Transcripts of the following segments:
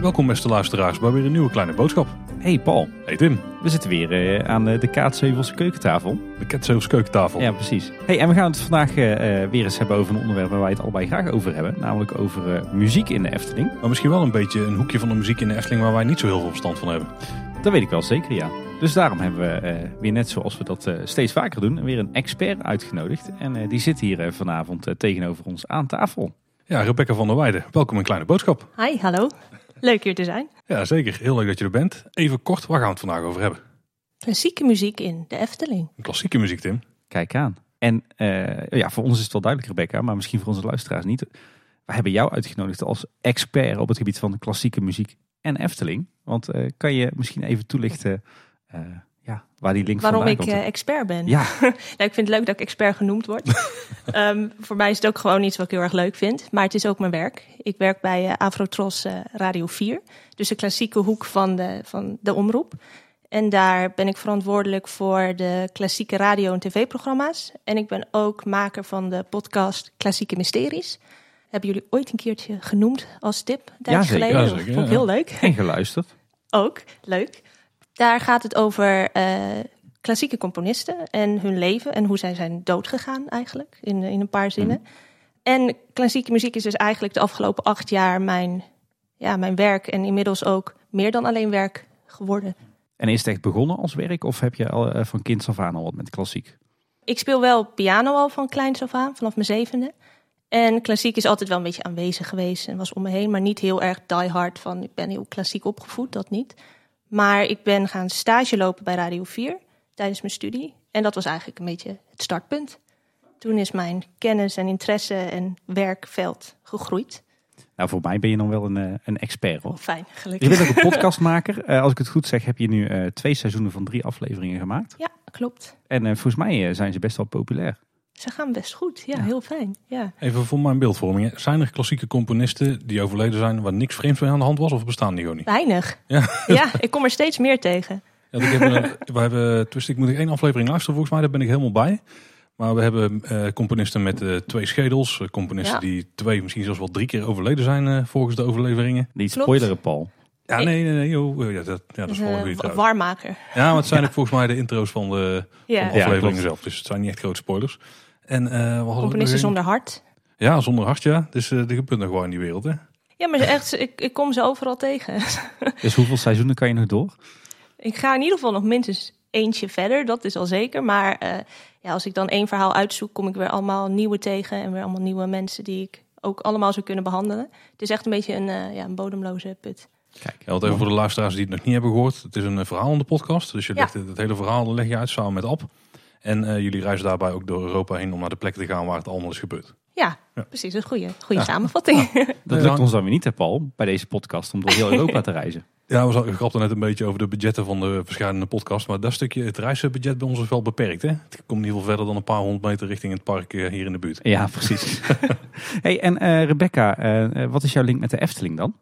Welkom beste luisteraars bij weer een nieuwe kleine boodschap. Hey Paul, Hey Tim, we zitten weer eh, aan eh, de Kaatsheuvelse keukentafel. de Ketzeus keukentafel. Ja, precies. Hey, en we gaan het vandaag eh, weer eens hebben over een onderwerp waar wij het allebei graag over hebben. Namelijk over muziek in de Efteling. Maar misschien wel een beetje een hoekje van de muziek in de Efteling waar wij niet zo heel veel verstand van hebben. Dat weet ik wel zeker, ja. Dus daarom hebben we eh, weer net zoals we dat eh, steeds vaker doen, weer een expert uitgenodigd. En eh, die zit hier vanavond tegenover ons aan tafel. Ja, Rebecca van der Weijden, welkom in Kleine Boodschap. Hi, hallo. Leuk hier te zijn. Ja, zeker. Heel leuk dat je er bent. Even kort, waar gaan we het vandaag over hebben? Klassieke muziek in de Efteling. Klassieke muziek, Tim. Kijk aan. En eh, ja, voor ons is het wel duidelijk, Rebecca, maar misschien voor onze luisteraars niet. We hebben jou uitgenodigd als expert op het gebied van klassieke muziek en Efteling. Want eh, kan je misschien even toelichten eh, ja, waar die link Waarom vandaan ik eh, expert ben. Ja, Nou, ik vind het leuk dat ik expert genoemd word. Ehm, voor mij is het ook gewoon iets wat ik heel erg leuk vind. Maar het is ook mijn werk. Ik werk bij Afrotros Radio 4. Dus de klassieke hoek van de, van de omroep. En daar ben ik verantwoordelijk voor de klassieke radio- en tv-programma's. En ik ben ook maker van de podcast Klassieke Mysteries. Hebben jullie ooit een keertje genoemd als tip? Zeker. geleden. Ja, Dat zeker, Vond ik heel leuk. en geluisterd. Ook, leuk. Daar gaat het over eh, klassieke componisten en hun leven en hoe zij zijn doodgegaan eigenlijk, in, in een paar zinnen. En klassieke muziek is dus eigenlijk de afgelopen acht jaar mijn, ja, mijn werk en inmiddels ook meer dan alleen werk geworden. En is het echt begonnen als werk of heb je al eh, van kind af aan al wat met klassiek? Ik speel wel piano al van kleins af aan, vanaf mijn zevende. En klassiek is altijd wel een beetje aanwezig geweest en was om me heen, maar niet heel erg die hard van ik ben heel klassiek opgevoed, dat niet. Maar ik ben gaan stage lopen bij Radio 4 tijdens mijn studie. En dat was eigenlijk een beetje het startpunt. Toen is mijn kennis en interesse en werkveld gegroeid. Nou, voor mij ben je dan wel een, eh, een expert hoor. Fijn, Je gelukkig. bent ook een podcastmaker. Eh, als ik het goed zeg, heb je nu eh, twee seizoenen van drie afleveringen gemaakt. Ja, klopt. En volgens mij zijn ze best wel populair. Ze gaan best goed. Ja, heel fijn. Ja. Even voor mijn beeldvorming. hè. Zijn er klassieke componisten die overleden zijn waar niks vreemds mee aan de hand was of bestaan die gewoon niet? Weinig. Ja. Ja, ik kom er steeds meer tegen. Ja, ik heb een, we hebben, dus ik moet één aflevering luisteren volgens mij, daar ben ik helemaal bij. Maar we hebben eh, componisten met eh, twee schedels. eh, componisten Ja. die twee, misschien zelfs wel drie keer overleden zijn eh, volgens de overleveringen. Niet spoileren, Paul. Ja, Ik- nee, nee, nee. joh. Ja, dat, ja, dat is wel eh, een warmmaker. Ja, maar het zijn ook volgens mij de intro's van de, Ja. van de Ja, afleveringen zelf. Dus het zijn niet echt grote spoilers. En, eh, nog Componisten zonder hart. Ja, zonder hart, ja. Dus eh er gebeurt nog gewoon in die wereld, hè. Ja, maar echt, ik, ik kom ze overal tegen. Dus hoeveel seizoenen kan je nog door? Ik ga in ieder geval nog minstens eentje verder, dat is al zeker. Maar eh, ja, als ik dan één verhaal uitzoek, kom ik weer allemaal nieuwe tegen. En weer allemaal nieuwe mensen die ik ook allemaal zou kunnen behandelen. Het is echt een beetje een, eh, ja, een bodemloze put. Kijk, Ja, wat even voor de luisteraars die het nog niet hebben gehoord. Het is een eh, verhaal in de podcast. Dus je Ja. legt het, het hele verhaal leg je uit samen met Ab. En eh, jullie reizen daarbij ook door Europa heen om naar de plekken te gaan waar het allemaal is gebeurd. Ja, Ja. precies. Een goede, goede samenvatting. dat lukt ons dan weer niet, hè, Paul, bij deze podcast, om door heel Europa te reizen. Ja, we grapten net een beetje over de budgetten van de verschillende podcasts. Maar dat stukje, het reisbudget bij ons is wel beperkt. Hè? Het komt in ieder geval verder dan een paar honderd meter richting het park eh, hier in de buurt. Ja, precies. hey, en eh, Rebecca, wat is jouw link met de Efteling dan?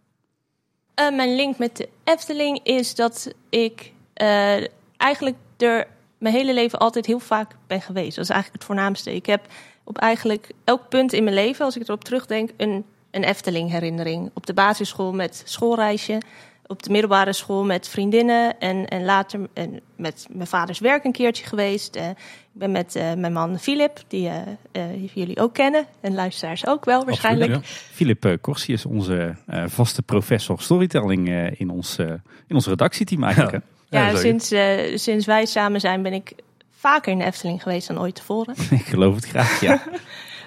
Eh, mijn link met de Efteling is dat ik eh, eigenlijk er mijn hele leven altijd heel vaak ben geweest. Dat is eigenlijk het voornaamste. Ik heb op eigenlijk elk punt in mijn leven, als ik erop terugdenk, een, een Efteling herinnering. Op de basisschool met schoolreisje. Op de middelbare school met vriendinnen. En, en later en met mijn vaders werk een keertje geweest. Eh, ik ben met eh, mijn man Filip, die eh, eh, jullie ook kennen. En luisteraars ook wel waarschijnlijk. Uh, Corsi is onze eh, vaste professor storytelling eh, in, ons, in ons redactieteam eigenlijk. Ja. Ja, sinds, eh, sinds wij samen zijn ben ik vaker in de Efteling geweest dan ooit tevoren. Ik geloof het graag, ja.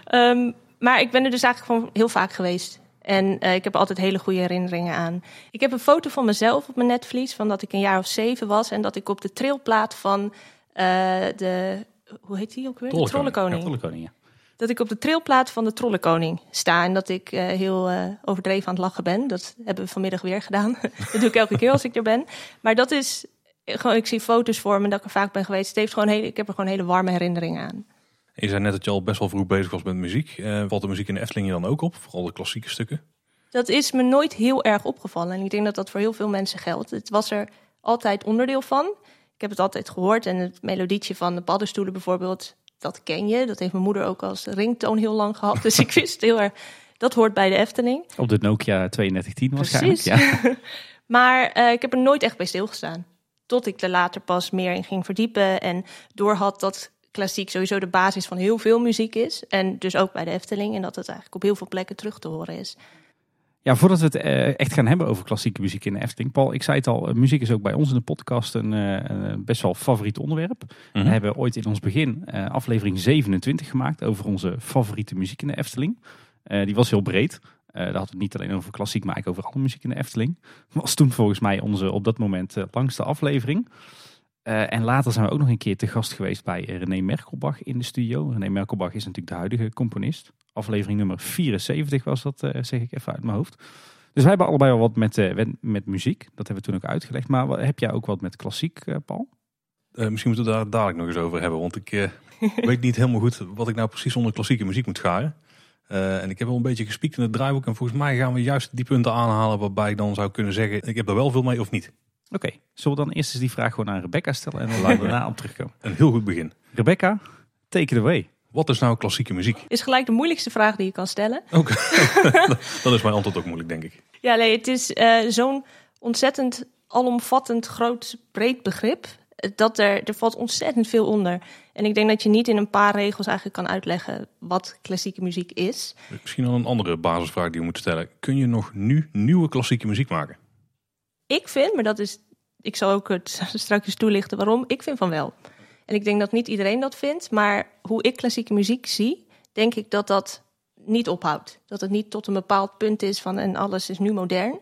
Ehm, maar ik ben er dus eigenlijk gewoon heel vaak geweest. En eh, ik heb altijd hele goede herinneringen aan. Ik heb een foto van mezelf op mijn netvlies van dat ik een jaar of zeven was. En dat ik op de trilplaat van eh, de... Hoe heet die ook weer? De Trollenkoning. Trollenkoning. Trollenkoning, ja. Dat ik op de trilplaat van de Trollenkoning sta. En dat ik eh, heel eh, overdreven aan het lachen ben. Dat hebben we vanmiddag weer gedaan. dat doe ik elke keer als ik er ben. Maar dat is gewoon, ik zie foto's voor me dat ik er vaak ben geweest. Het heeft gewoon hele, ik heb er gewoon hele warme herinneringen aan. Je zei net dat je al best wel vroeg bezig was met muziek. Eh, valt de muziek in de Efteling je dan ook op? Vooral de klassieke stukken? Dat is me nooit heel erg opgevallen. En ik denk dat dat voor heel veel mensen geldt. Het was er altijd onderdeel van. Ik heb het altijd gehoord. En het melodietje van de paddenstoelen bijvoorbeeld. Dat ken je. Dat heeft mijn moeder ook als ringtoon heel lang gehad. Dus ik wist heel erg, dat hoort bij de Efteling. Op de Nokia 3210 waarschijnlijk. Precies. Ja. Maar eh, ik heb er nooit echt bij stilgestaan. Tot ik er later pas meer in ging verdiepen. En doorhad dat klassiek sowieso de basis van heel veel muziek is. En dus ook bij de Efteling. En dat het eigenlijk op heel veel plekken terug te horen is. Ja, voordat we het eh, echt gaan hebben over klassieke muziek in de Efteling. Paul, ik zei het al, eh, muziek is ook bij ons in de podcast een, eh, een best wel favoriet onderwerp. Mhm. We hebben ooit in ons begin aflevering 27 gemaakt over onze favoriete muziek in de Efteling. Die was heel breed. Daar hadden we het niet alleen over klassiek, maar ook over alle muziek in de Efteling. Was toen volgens mij onze op dat moment langste aflevering. En later zijn we ook nog een keer te gast geweest bij René Merkelbach in de studio. René Merkelbach is natuurlijk de huidige componist. Aflevering nummer 74 was dat, eh, zeg ik even uit mijn hoofd. Dus wij hebben allebei wel wat met, eh, met, met muziek. Dat hebben we toen ook uitgelegd. Maar wat- heb jij ook wat met klassiek, eh, Paul? Misschien moeten we daar dadelijk nog eens over hebben. Want ik weet niet helemaal goed wat ik nou precies onder klassieke muziek moet scharen. Eh, en ik heb wel een beetje gespiekt in het draaiboek. En volgens mij gaan we juist die punten aanhalen waarbij ik dan zou kunnen zeggen... ik heb er wel veel mee of niet. Oké, zullen we dan eerst eens die vraag gewoon aan Rebecca stellen en dan laten we daarna op terugkomen. Een heel goed begin. Rebecca, take it away. Wat is nou klassieke muziek? Is gelijk de moeilijkste vraag die je kan stellen. Ook, dan is mijn antwoord ook moeilijk, denk ik. Ja, nee, het is eh, zo'n ontzettend alomvattend, groot, breed begrip. eh, Dat er, er valt ontzettend veel onder. En ik denk dat je niet in een paar regels eigenlijk kan uitleggen wat klassieke muziek is. Misschien al een andere basisvraag die we moeten stellen. Kun je nog nu nieuwe klassieke muziek maken? Ik vind, maar dat is, ik zal ook het straks toelichten waarom, ik vind van wel. En ik denk dat niet iedereen dat vindt, maar hoe ik klassieke muziek zie, denk ik dat dat niet ophoudt. Dat het niet tot een bepaald punt is van en alles is nu modern.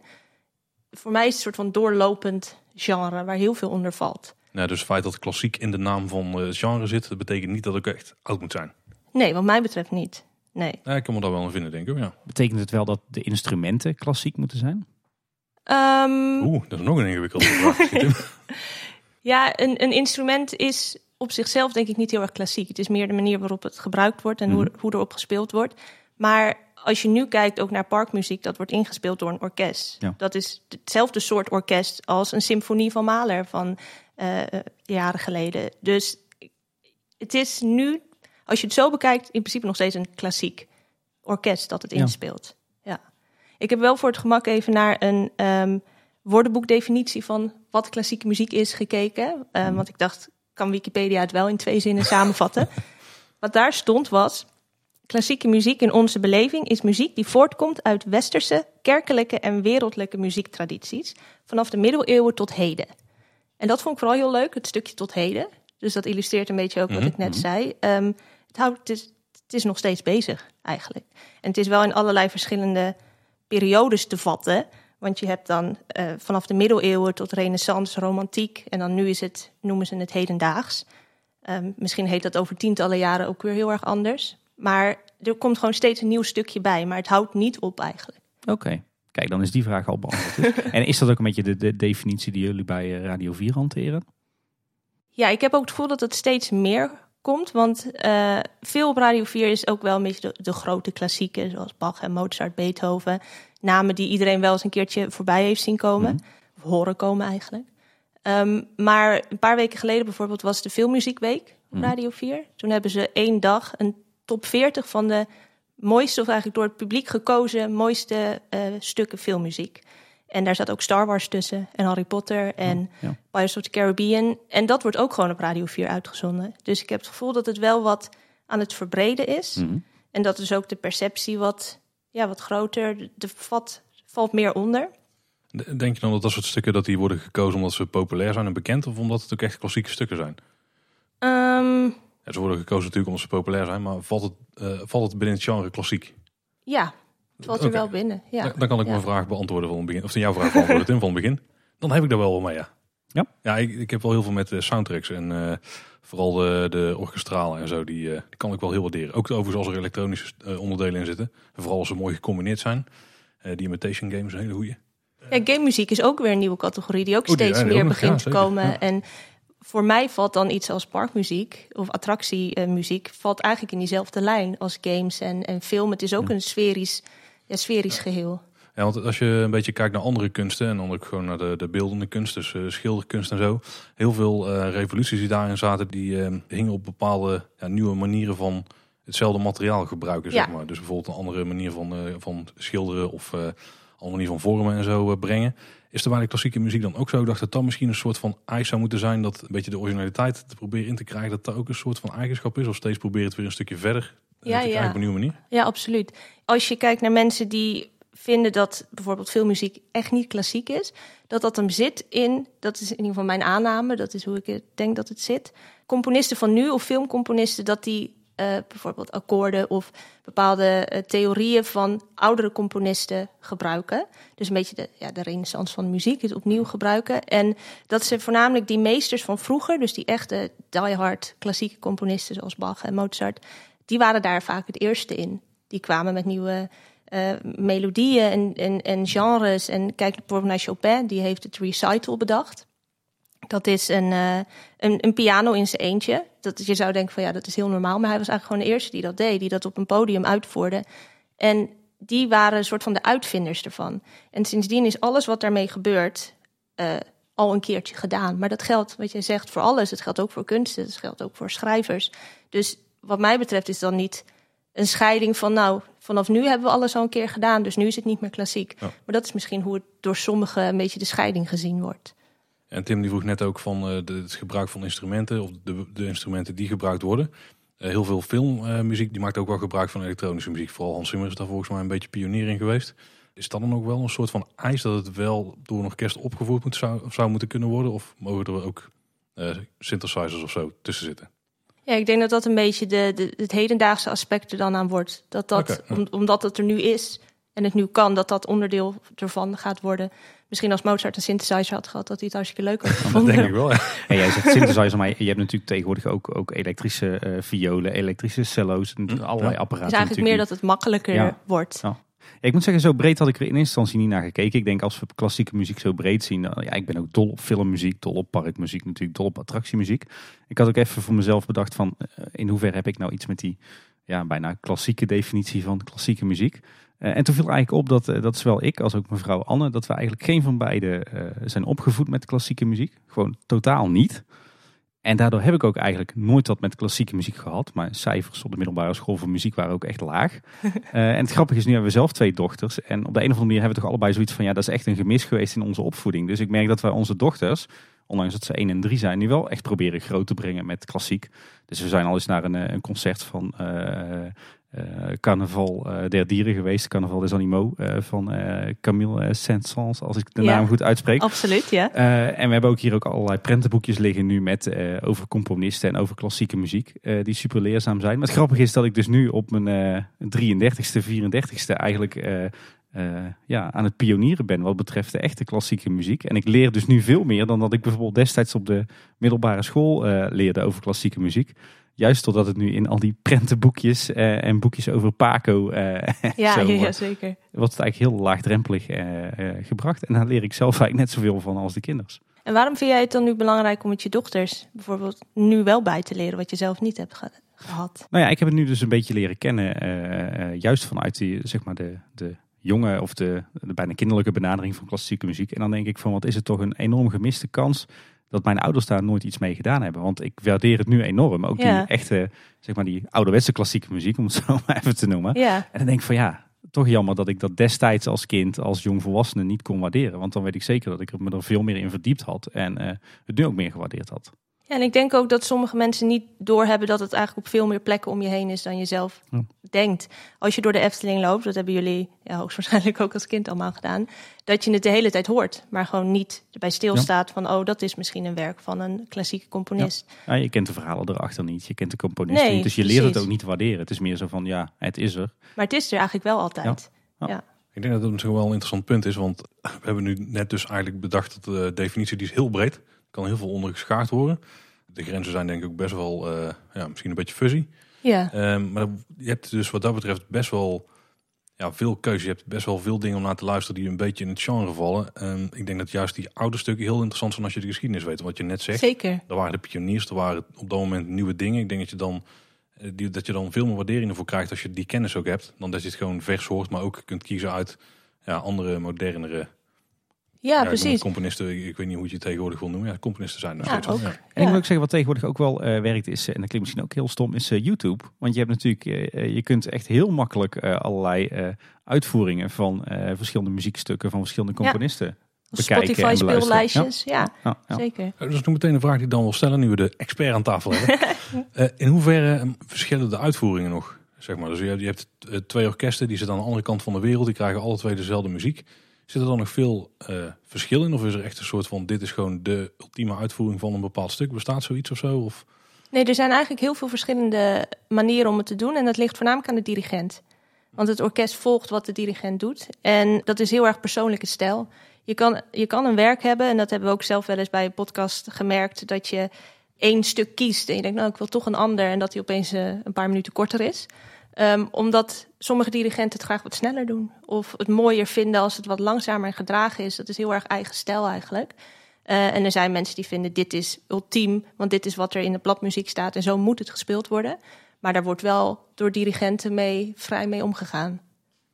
Voor mij is het een soort van doorlopend genre waar heel veel onder valt. Nou, dus het feit dat klassiek in de naam van het genre zit... dat betekent niet dat het ook echt oud moet zijn. Nee, wat mij betreft niet. Nee. Ja, ik kan me daar wel in vinden, denk ik. Ja. Betekent het wel dat de instrumenten klassiek moeten zijn? Ehm, Oeh, dat is nog een ingewikkelde vraag. Ja, een, een instrument is op zichzelf denk ik niet heel erg klassiek. Het is meer de manier waarop het gebruikt wordt en hoe, hoe erop gespeeld wordt. Maar als je nu kijkt ook naar parkmuziek, dat wordt ingespeeld door een orkest. Ja. Dat is hetzelfde soort orkest als een symfonie van Mahler van eh, eh, jaren geleden. Dus het is nu, als je het zo bekijkt, in principe nog steeds een klassiek orkest dat het Ja. inspeelt. Ja. Ik heb wel voor het gemak even naar een ehm, woordenboekdefinitie van wat klassieke muziek is gekeken. Eh, Want ik dacht, kan Wikipedia het wel in twee zinnen samenvatten? Wat daar stond was... Klassieke muziek in onze beleving is muziek die voortkomt uit westerse, kerkelijke en wereldlijke muziektradities vanaf de middeleeuwen tot heden. En dat vond ik vooral heel leuk, het stukje tot heden. Dus dat illustreert een beetje ook wat Mhm, ik net zei. Ehm, het, houdt, het, is, het is nog steeds bezig eigenlijk. En het is wel in allerlei verschillende periodes te vatten. Want je hebt dan eh, vanaf de middeleeuwen tot renaissance, romantiek. En dan nu is het, noemen ze het hedendaags. Ehm, misschien heet dat over tientallen jaren ook weer heel erg anders. Maar er komt gewoon steeds een nieuw stukje bij. Maar het houdt niet op eigenlijk. Oké, kijk, dan is die vraag al beantwoord. dus. en is dat ook een beetje de, de definitie die jullie bij eh, Radio 4 hanteren? Ja, ik heb ook het gevoel dat het steeds meer komt. Want eh, veel op Radio 4 is ook wel een beetje de, de grote klassieken. Zoals Bach en Mozart, Beethoven. Namen die iedereen wel eens een keertje voorbij heeft zien komen. Of horen komen eigenlijk. Ehm, maar een paar weken geleden bijvoorbeeld was de Filmmuziekweek op Mhm. Radio 4. Toen hebben ze één dag een top 40 van de mooiste, of eigenlijk door het publiek gekozen, mooiste eh, stukken filmmuziek. En daar zat ook Star Wars tussen en Harry Potter en Ja. Pirates of the Caribbean. En dat wordt ook gewoon op Radio 4 uitgezonden. Dus ik heb het gevoel dat het wel wat aan het verbreden is. Mhm. En dat is ook de perceptie wat, ja, wat groter. De, vat valt meer onder. Denk je dan dat dat soort stukken dat die worden gekozen omdat ze populair zijn en bekend? Of omdat het ook echt klassieke stukken zijn? Ja, ze worden gekozen natuurlijk omdat ze populair zijn, maar valt het, eh, valt het binnen het genre klassiek? ja, het valt er wel binnen. Ja. Dan, dan kan ik Ja. mijn vraag beantwoorden van het begin. Of jouw vraag beantwoorden Tim van het begin. Dan heb ik daar wel wel mee, ja. Ja? Ja, ik, ik heb wel heel veel met de soundtracks en eh, vooral de, de orchestralen en zo. Die, eh, die kan ik wel heel waarderen. Ook overigens als er elektronische eh, onderdelen in zitten. En vooral als ze mooi gecombineerd zijn. Eh, die imitation games, een hele goeie. Ja, game muziek is ook weer een nieuwe categorie die ook Oh, die- steeds ja, die meer ook nog, begint ja, te komen. Ja. En voor mij valt dan iets als parkmuziek of attractiemuziek valt eigenlijk in diezelfde lijn als games en, en film. Het is ook een sferisch, ja, sferisch geheel. Ja, want als je een beetje kijkt naar andere kunsten en dan ook gewoon naar de, de beeldende kunst, dus uh, schilderkunst en zo. Heel veel uh, revoluties die daarin zaten, die uh, hingen op bepaalde ja, nieuwe manieren van hetzelfde materiaal gebruiken, Ja. zeg maar. Dus bijvoorbeeld een andere manier van, eh, van schilderen of eh, een andere manier van vormen en zo eh, brengen. Is er bij de klassieke muziek dan ook zo? Ik dacht dat dat misschien een soort van eis zou moeten zijn, dat een beetje de originaliteit te proberen in te krijgen, dat dat ook een soort van eigenschap is, of steeds proberen het weer een stukje verder eh, Ja, ja. op een nieuwe manier. Ja, absoluut. Als je kijkt naar mensen die vinden dat bijvoorbeeld veel muziek echt niet klassiek is, dat dat hem zit in, dat is in ieder geval mijn aanname, dat is hoe ik denk dat het zit. Componisten van nu of filmcomponisten, dat die eh, bijvoorbeeld akkoorden of bepaalde eh, theorieën van oudere componisten gebruiken. Dus een beetje de, ja, de renaissance van muziek, het opnieuw gebruiken. En dat ze voornamelijk die meesters van vroeger, dus die echte diehard klassieke componisten zoals Bach en Mozart, die waren daar vaak het eerste in. Die kwamen met nieuwe eh, melodieën en, en, en genres. En kijk bijvoorbeeld naar Chopin, die heeft het recital bedacht. Dat is een, eh, een, een piano in zijn eentje. Dat, je zou denken van ja, dat is heel normaal. Maar hij was eigenlijk gewoon de eerste die dat deed. Die dat op een podium uitvoerde. En die waren een soort van de uitvinders ervan. En sindsdien is alles wat daarmee gebeurt eh, al een keertje gedaan. Maar dat geldt, wat jij zegt, voor alles. Het geldt ook voor kunsten. Het geldt ook voor schrijvers. Dus wat mij betreft is dan niet een scheiding van nou, vanaf nu hebben we alles al een keer gedaan, dus nu is het niet meer klassiek. Ja. Maar dat is misschien hoe het door sommigen een beetje de scheiding gezien wordt. En Tim die vroeg net ook van eh, de, het gebruik van instrumenten, of de, de instrumenten die gebruikt worden. Eh, heel veel filmmuziek die maakt ook wel gebruik van elektronische muziek. Vooral Hans Zimmer is daar volgens mij een beetje pionier in geweest. Is dat dan ook wel een soort van eis dat het wel door een orkest opgevoerd moet, zou, zou moeten kunnen worden? Of mogen er ook eh, synthesizers of zo tussen zitten? Ja, ik denk dat dat een beetje de, de, het hedendaagse aspect er dan aan wordt. Dat dat, om- omdat het er nu is en het nu kan, dat dat onderdeel ervan gaat worden. Misschien als Mozart een synthesizer had gehad, dat hij het hartstikke leuk had Dat gevonden. denk ik wel. Ja. En jij zegt synthesizer, maar je hebt natuurlijk tegenwoordig ook, ook elektrische eh, violen, elektrische cello's, en Hm, allerlei apparaten. Het is eigenlijk meer dat het makkelijker Ja. wordt. Ja. Ik moet zeggen, zo breed had ik er in instantie niet naar gekeken. Ik denk als we klassieke muziek zo breed zien. ja, ik ben ook dol op filmmuziek, dol op parkmuziek, natuurlijk dol op attractiemuziek. Ik had ook even voor mezelf bedacht van eh, in hoeverre heb ik nou iets met die ja, bijna klassieke definitie van klassieke muziek. Eh, en toen viel eigenlijk op dat, eh, dat zowel ik als ook mevrouw Anne, dat we eigenlijk geen van beiden zijn opgevoed met klassieke muziek. Gewoon totaal niet. En daardoor heb ik ook eigenlijk nooit wat met klassieke muziek gehad. Mijn cijfers op de middelbare school voor muziek waren ook echt laag. Eh, en het grappige is, nu hebben we zelf twee dochters. En op de een of andere manier hebben we toch allebei zoiets van... ja, dat is echt een gemis geweest in onze opvoeding. Dus ik merk dat wij onze dochters, ondanks dat ze 1 en 3 zijn... nu wel echt proberen groot te brengen met klassiek. Dus we zijn al eens naar een, eh, een concert van... eh, Carnaval eh, der Dieren geweest, Carnaval des Animaux, eh, van eh, Camille Saint-Saëns, als ik de Ja. naam goed uitspreek. Absoluut, ja. En we hebben ook hier ook allerlei prentenboekjes liggen nu met over componisten en over klassieke muziek. die super leerzaam zijn. Maar het grappige is dat ik dus nu op mijn eh 33ste, 34ste eigenlijk ja, aan het pionieren ben wat betreft de echte klassieke muziek. En ik leer dus nu veel meer dan dat ik bijvoorbeeld destijds op de middelbare school leerde over klassieke muziek. Juist doordat het nu in al die prentenboekjes eh, en boekjes over Paco eh, Ja, zo, ja, eh, zeker. wordt het eigenlijk heel laagdrempelig gebracht. En daar leer ik zelf eigenlijk net zoveel van als de kinders. En waarom vind jij het dan nu belangrijk om het je dochters bijvoorbeeld nu wel bij te leren, wat je zelf niet hebt ge- gehad? Nou ja, ik heb het nu dus een beetje leren kennen, juist vanuit die, zeg maar de, de jonge of de, de bijna kinderlijke benadering van klassieke muziek. En dan denk ik van, wat is het toch een enorm gemiste kans dat mijn ouders daar nooit iets mee gedaan hebben. Want ik waardeer het nu enorm. Ook Ja. die echte, zeg maar die ouderwetse klassieke muziek, om het zo maar even te noemen. Ja, En dan denk ik van ja, toch jammer dat ik dat destijds als kind, als jong volwassene niet kon waarderen. Want dan weet ik zeker dat ik er me er veel meer in verdiept had en eh, het nu ook meer gewaardeerd had. Ja, en ik denk ook dat sommige mensen niet doorhebben dat het eigenlijk op veel meer plekken om je heen is dan je zelf Ja. denkt. Als je door de Efteling loopt, dat hebben jullie ja, hoogstwaarschijnlijk ook als kind allemaal gedaan, dat je het de hele tijd hoort, maar gewoon niet erbij stilstaat van, oh, dat is misschien een werk van een klassieke componist. Ja, je kent de verhalen erachter niet, je kent de componisten Nee, niet, dus je leert het ook niet te waarderen. Het is meer zo van ja, het is er. Maar het is er eigenlijk wel altijd. Ik denk dat dat misschien wel een interessant punt is, want we hebben nu net dus eigenlijk bedacht dat de definitie die is heel breed. Er kan heel veel onder geschaard worden. De grenzen zijn denk ik ook best wel, eh, ja, misschien een beetje fuzzy. Ja, Ehm, maar je hebt dus wat dat betreft best wel ja, veel keuze. Je hebt best wel veel dingen om naar te luisteren die een beetje in het genre vallen. Ehm, ik denk dat juist die oude stukken heel interessant zijn als je de geschiedenis weet. Wat je net zegt, zeker. er waren de pioniers, er waren op dat moment nieuwe dingen. Ik denk dat je dan, eh, die, dat je dan veel meer waardering ervoor krijgt als je die kennis ook hebt. Dan dat je het gewoon vers hoort, maar ook kunt kiezen uit ja, andere, modernere Ja, ja, precies. componisten. Ik weet niet hoe je het tegenwoordig wil noemen. Ja, componisten zijn er Ja, steeds ook. ja. En ik moet ook zeggen, wat tegenwoordig ook wel eh, werkt is, eh, en dat klinkt misschien ook heel stom, is eh, YouTube. Want je hebt natuurlijk, je kunt echt heel makkelijk eh, allerlei eh, uitvoeringen van eh, verschillende muziekstukken van verschillende Ja. componisten bekijken en Spotify speellijstjes, ja, Ja, ja. zeker. Ja, Dat is nu meteen een vraag die ik dan wil stellen nu we de expert aan tafel hebben. Eh, in hoeverre eh, verschillen de uitvoeringen nog? Zeg maar. Dus je hebt, je hebt twee orkesten die zitten aan de andere kant van de wereld. Die krijgen alle twee dezelfde muziek. Zit er dan nog veel eh, verschil in? Of is er echt een soort van dit is gewoon de ultieme uitvoering van een bepaald stuk? Bestaat zoiets of zo? Of, Nee, er zijn eigenlijk heel veel verschillende manieren om het te doen. En dat ligt voornamelijk aan de dirigent. Want het orkest volgt wat de dirigent doet. En dat is heel erg persoonlijke stijl. Je kan, je kan een werk hebben, en dat hebben we ook zelf wel eens bij een podcast gemerkt, dat je één stuk kiest en je denkt, nou, ik wil toch een ander, en dat die opeens eh, een paar minuten korter is. Ehm, omdat sommige dirigenten het graag wat sneller doen. Of het mooier vinden als het wat langzamer en gedragen is. Dat is heel erg eigen stijl eigenlijk. Eh, en er zijn mensen die vinden dit is ultiem, want dit is wat er in de bladmuziek staat en zo moet het gespeeld worden. Maar daar wordt wel door dirigenten mee, vrij mee omgegaan.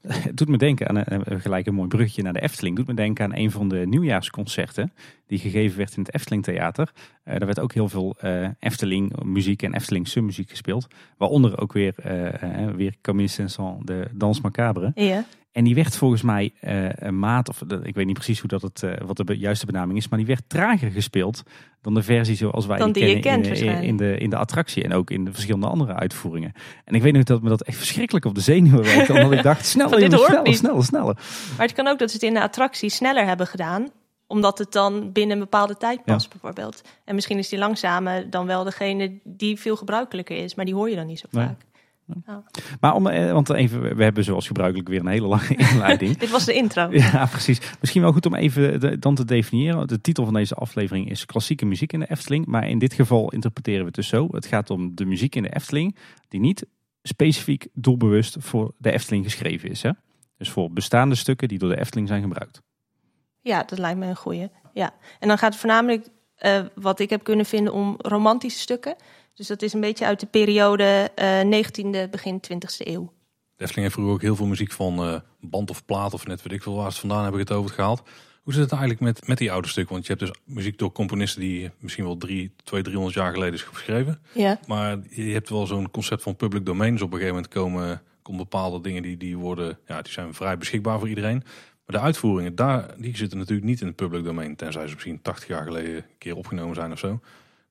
Het doet me denken aan een, een- gelijk een mooi bruggetje naar de Efteling. Het doet me denken aan een van de nieuwjaarsconcerten die gegeven werd in het Efteling Theater. Eh daar werd ook heel veel eh, Efteling muziek en Efteling muziek gespeeld. Waaronder ook weer, eh eh, weer Camille Saint-Saëns, de Dans Macabre. Ja. En die werd volgens mij eh, een maat, of ik weet niet precies hoe dat het, eh, wat de be- juiste benaming is, maar die werd trager gespeeld dan de versie zoals wij Dan die kennen kent in, in, waarschijnlijk. in de, in de attractie en ook in de verschillende andere uitvoeringen. En ik weet nog dat me dat echt verschrikkelijk op de zenuwen werkte, omdat ik dacht, sneller, hoort sneller, sneller, sneller. Maar het kan ook dat ze het in de attractie sneller hebben gedaan. Omdat het dan binnen een bepaalde tijd past, bijvoorbeeld. En misschien is die langzame dan wel degene die veel gebruikelijker is. Maar die hoor je dan niet zo Nee. vaak. Maar om, eh, want even, we hebben zoals gebruikelijk weer een hele lange inleiding. Dit was de intro. Ja, precies. Misschien wel goed om even de- dan te definiëren. De titel van deze aflevering is klassieke muziek in de Efteling. Maar in dit geval interpreteren we het dus zo. Het gaat om de muziek in de Efteling die niet specifiek doelbewust voor de Efteling geschreven is. Hè? Dus voor bestaande stukken die door de Efteling zijn gebruikt. Ja, dat lijkt me een goeie. Ja. En dan gaat het voornamelijk, eh, wat ik heb kunnen vinden, om romantische stukken. Dus dat is een beetje uit de periode eh 19e, begin 20e eeuw. Efteling heeft vroeger ook heel veel muziek van eh, band of plaat of net weet ik veel waar ze het vandaan hebben het over gehaald. Hoe zit het eigenlijk met, met die oude stukken? Want je hebt dus muziek door componisten die misschien wel drie, twee, driehonderd jaar geleden is geschreven. Ja. Maar je hebt wel zo'n concept van public domain. Dus op een gegeven moment komen, komen bepaalde dingen die, die worden, ja, die zijn vrij beschikbaar voor iedereen. Maar de uitvoeringen, daar, die zitten natuurlijk niet in het public domain. Tenzij ze misschien 80 jaar geleden een keer opgenomen zijn of zo.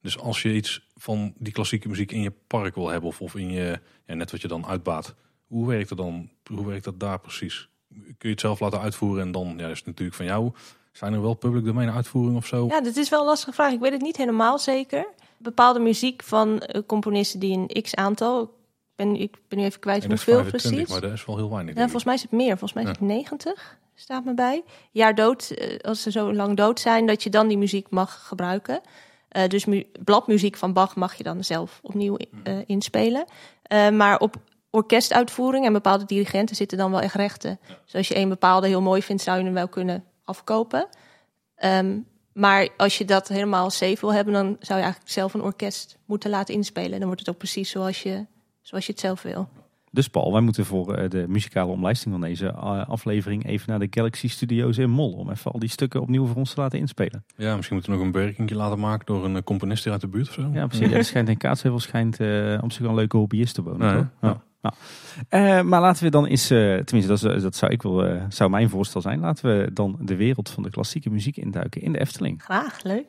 Dus als je iets van die klassieke muziek in je park wil hebben of, of in je, ja, net wat je dan uitbaat. Hoe werkt het dan? Hoe werkt dat daar precies? Kun je het zelf laten uitvoeren en dan, ja, dat is natuurlijk van jou. Zijn er wel public domain uitvoeringen of zo? Ja, dat is wel een lastige vraag. Ik weet het niet helemaal zeker. Bepaalde muziek van eh, componisten die een x-aantal... Ik ben, ik ben nu even kwijt dat hoeveel 25, precies. maar dat is wel heel weinig. Ja, volgens mij is het meer. Volgens mij is Ja. het 90, staat me bij. Jaar dood, eh, als ze zo lang dood zijn, dat je dan die muziek mag gebruiken. Eh, dus mu- bladmuziek van Bach mag je dan zelf opnieuw eh, inspelen. Eh, maar op orkestuitvoering en bepaalde dirigenten zitten dan wel echt rechten. Dus als je een bepaalde heel mooi vindt, zou je hem wel kunnen afkopen. Ehm, maar als je dat helemaal safe wil hebben, dan zou je eigenlijk zelf een orkest moeten laten inspelen. Dan wordt het ook precies zoals je, zoals je het zelf wil. Dus Paul, wij moeten voor eh, de muzikale omlijsting van deze eh, aflevering even naar de Galaxy Studios in Mol. Om even al die stukken opnieuw voor ons te laten inspelen. Ja, misschien moeten we nog een bewerking laten maken door een eh, componist hier uit de buurt of zo. Ja, precies. Ja, er schijnt in Kaatsheuvel schijnt eh op zich wel een leuke hobbyist te wonen. Ja, toch? ja. Ja. Nou. Maar laten we dan eens, eh, tenminste dat, dat zou ik wel, zou mijn voorstel zijn. Laten we dan de wereld van de klassieke muziek induiken in de Efteling. Graag, leuk.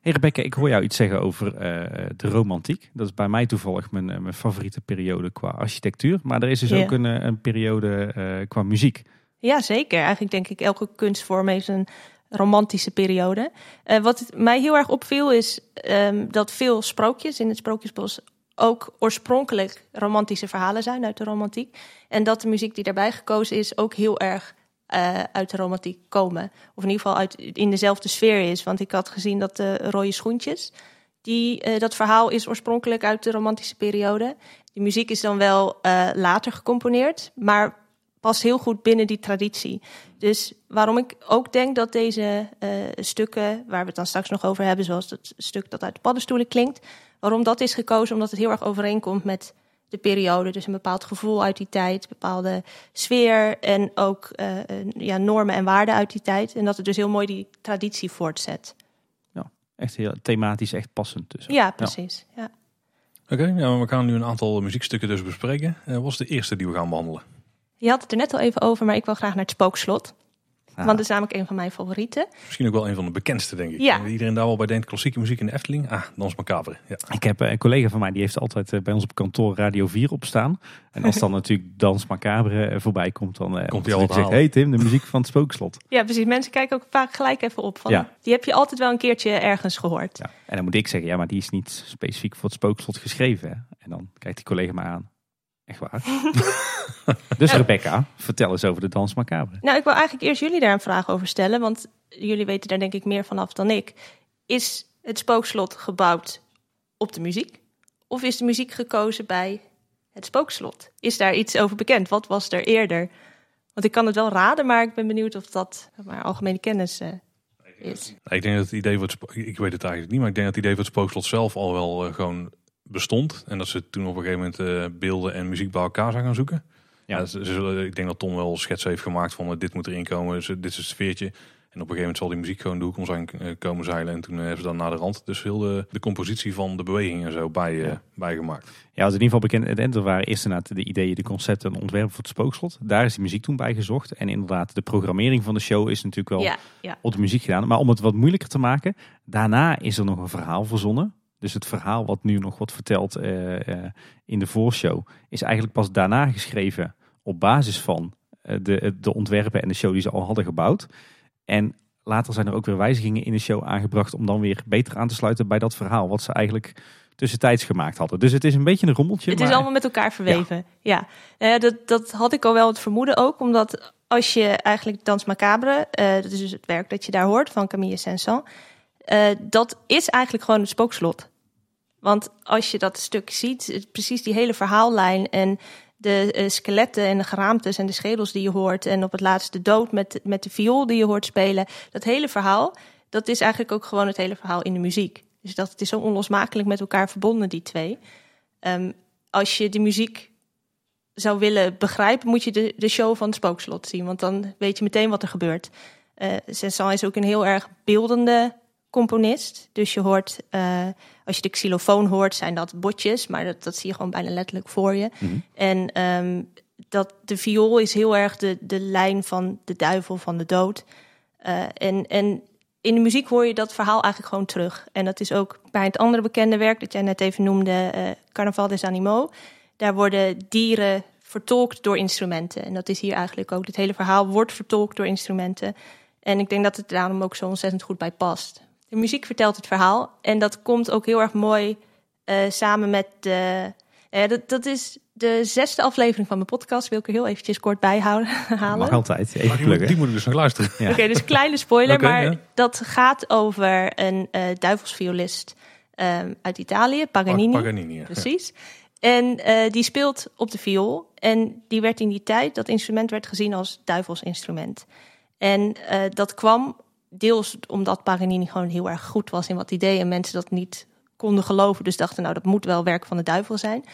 Hey Rebecca, ik hoor jou iets zeggen over eh, de romantiek. Dat is bij mij toevallig mijn, eh, mijn favoriete periode qua architectuur. Maar er is dus ook een, eh, een periode qua muziek. Ja, zeker. Eigenlijk denk ik elke kunstvorm heeft een romantische periode. Eh, wat mij heel erg opviel is ehm, dat veel sprookjes in het Sprookjesbos ook oorspronkelijk romantische verhalen zijn uit de romantiek. En dat de muziek die daarbij gekozen is ook heel erg eh, uit de romantiek komen. Of in ieder geval uit, in dezelfde sfeer is. Want ik had gezien dat de rode schoentjes, die, eh, dat verhaal is oorspronkelijk uit de romantische periode. Die muziek is dan wel eh, later gecomponeerd, maar past heel goed binnen die traditie. Dus waarom ik ook denk dat deze stukken, waar we het dan straks nog over hebben, zoals het stuk dat uit de paddenstoelen klinkt, waarom dat is gekozen, omdat het heel erg overeenkomt met de periode. Dus een bepaald gevoel uit die tijd, bepaalde sfeer en ook eh, ja, normen en waarden uit die tijd. En dat het dus heel mooi die traditie voortzet. Echt heel thematisch, echt passend. Dus. Ja, precies. Ja. Oké, ja, we gaan nu een aantal muziekstukken dus bespreken. Uh, wat is de eerste die we gaan behandelen? Je had het er net al even over, maar ik wil graag naar het Spookslot. Want dat is namelijk een van mijn favorieten. Misschien ook wel een van de bekendste, denk ik. Ja. Iedereen daar wel bij denkt, klassieke muziek in de Efteling. Ah, Dans Macabre. Ja. Ik heb eh, een collega van mij, die heeft altijd eh, bij ons op kantoor Radio 4 op staan. En als dan natuurlijk Dans Macabre eh, voorbij komt, dan komt hij al zeggen, hey Tim, de muziek van het Spookslot. Ja, precies. Mensen kijken ook vaak gelijk even op. Van, Ja. Die heb je altijd wel een keertje ergens gehoord. Ja. En dan moet ik zeggen, ja, maar die is niet specifiek voor het Spookslot geschreven. Hè? En dan kijkt die collega me aan. Echt waar. dus Rebecca, vertel eens over de Dans Macabre. Nou, ik wil eigenlijk eerst jullie daar een vraag over stellen. Want jullie weten daar denk ik meer vanaf dan ik. Is het spookslot gebouwd op de muziek? Of is de muziek gekozen bij het spookslot? Is daar iets over bekend? Wat was er eerder? Want ik kan het wel raden, maar ik ben benieuwd of dat maar algemene kennis eh, is. Ik denk dat het idee spo- ik weet het eigenlijk niet, maar ik denk dat het idee voor het spookslot zelf al wel eh, gewoon bestond. En dat ze toen op een gegeven moment eh, beelden en muziek bij elkaar zijn gaan zoeken. Ja. Ze zullen- ik denk dat Tom wel schets heeft gemaakt van eh, dit moet erin komen, dus, dit is het sfeertje. En op een gegeven moment zal die muziek gewoon de hoek om zijn eh, komen zeilen. En toen hebben ze dan naar de rand dus heel de, de compositie van de beweging en zo bij, Ja. bijgemaakt. Ja, wat in ieder geval bekend. En er waren eerst inderdaad de ideeën, de concepten en ontwerpen voor het Spookslot. Daar is die muziek toen bij gezocht. En inderdaad, de programmering van de show is natuurlijk wel Ja, ja. op de muziek gedaan. Maar om het wat moeilijker te maken, daarna is er nog een verhaal verzonnen. Dus het verhaal wat nu nog wordt verteld eh, eh, in de voorshow, is eigenlijk pas daarna geschreven op basis van eh, de, de ontwerpen en de show die ze al hadden gebouwd. En later zijn er ook weer wijzigingen in de show aangebracht om dan weer beter aan te sluiten bij dat verhaal wat ze eigenlijk tussentijds gemaakt hadden. Dus het is een beetje een rommeltje. Het maar is allemaal met elkaar verweven. Ja, Eh, dat, dat had ik al wel het vermoeden ook. Omdat als je eigenlijk Dans Macabre, dat is dus het werk dat je daar hoort van Camille Saint-Saëns. Eh, dat is eigenlijk gewoon het spookslot. Want als je dat stuk ziet, precies die hele verhaallijn en de eh, skeletten en de geraamtes en de schedels die je hoort. En op het laatst de dood met, met de viool die je hoort spelen. Dat hele verhaal, dat is eigenlijk ook gewoon het hele verhaal in de muziek. Dus dat het is zo onlosmakelijk met elkaar verbonden, die twee. Ehm, als je de muziek zou willen begrijpen, moet je de, de show van het spookslot zien. Want dan weet je meteen wat er gebeurt. Saint-Saëns is ook een heel erg beeldende componist. Dus je hoort, eh, als je de xylofoon hoort, zijn dat botjes. Maar dat, dat zie je gewoon bijna letterlijk voor je. Mhm. En ehm, dat, de viool is heel erg de, de lijn van de duivel, van de dood. Eh, en, en in de muziek hoor je dat verhaal eigenlijk gewoon terug. En dat is ook bij het andere bekende werk dat jij net even noemde, eh Carnaval des Animaux. Daar worden dieren vertolkt door instrumenten. En dat is hier eigenlijk ook. Het hele verhaal wordt vertolkt door instrumenten. En ik denk dat het daarom ook zo ontzettend goed bij past. De muziek vertelt het verhaal. En dat komt ook heel erg mooi eh, samen met de. eh, dat, dat is de zesde aflevering van mijn podcast. Wil ik er heel eventjes kort bij houden, halen. Mag altijd, Maar even die, moet, pluggen. die moet ik dus nog luisteren. Ja. Oké, dus kleine spoiler, maar ja. dat gaat over een eh duivelsviolist ehm, uit Italië, Paganini. Paganini, ja. Precies. En eh, die speelt op de viool. En die werd in die tijd, dat instrument werd gezien als duivelsinstrument. En eh, dat kwam deels omdat Paganini gewoon heel erg goed was in wat deed. En mensen dat niet konden geloven. Dus dachten, nou, dat moet wel werk van de duivel zijn.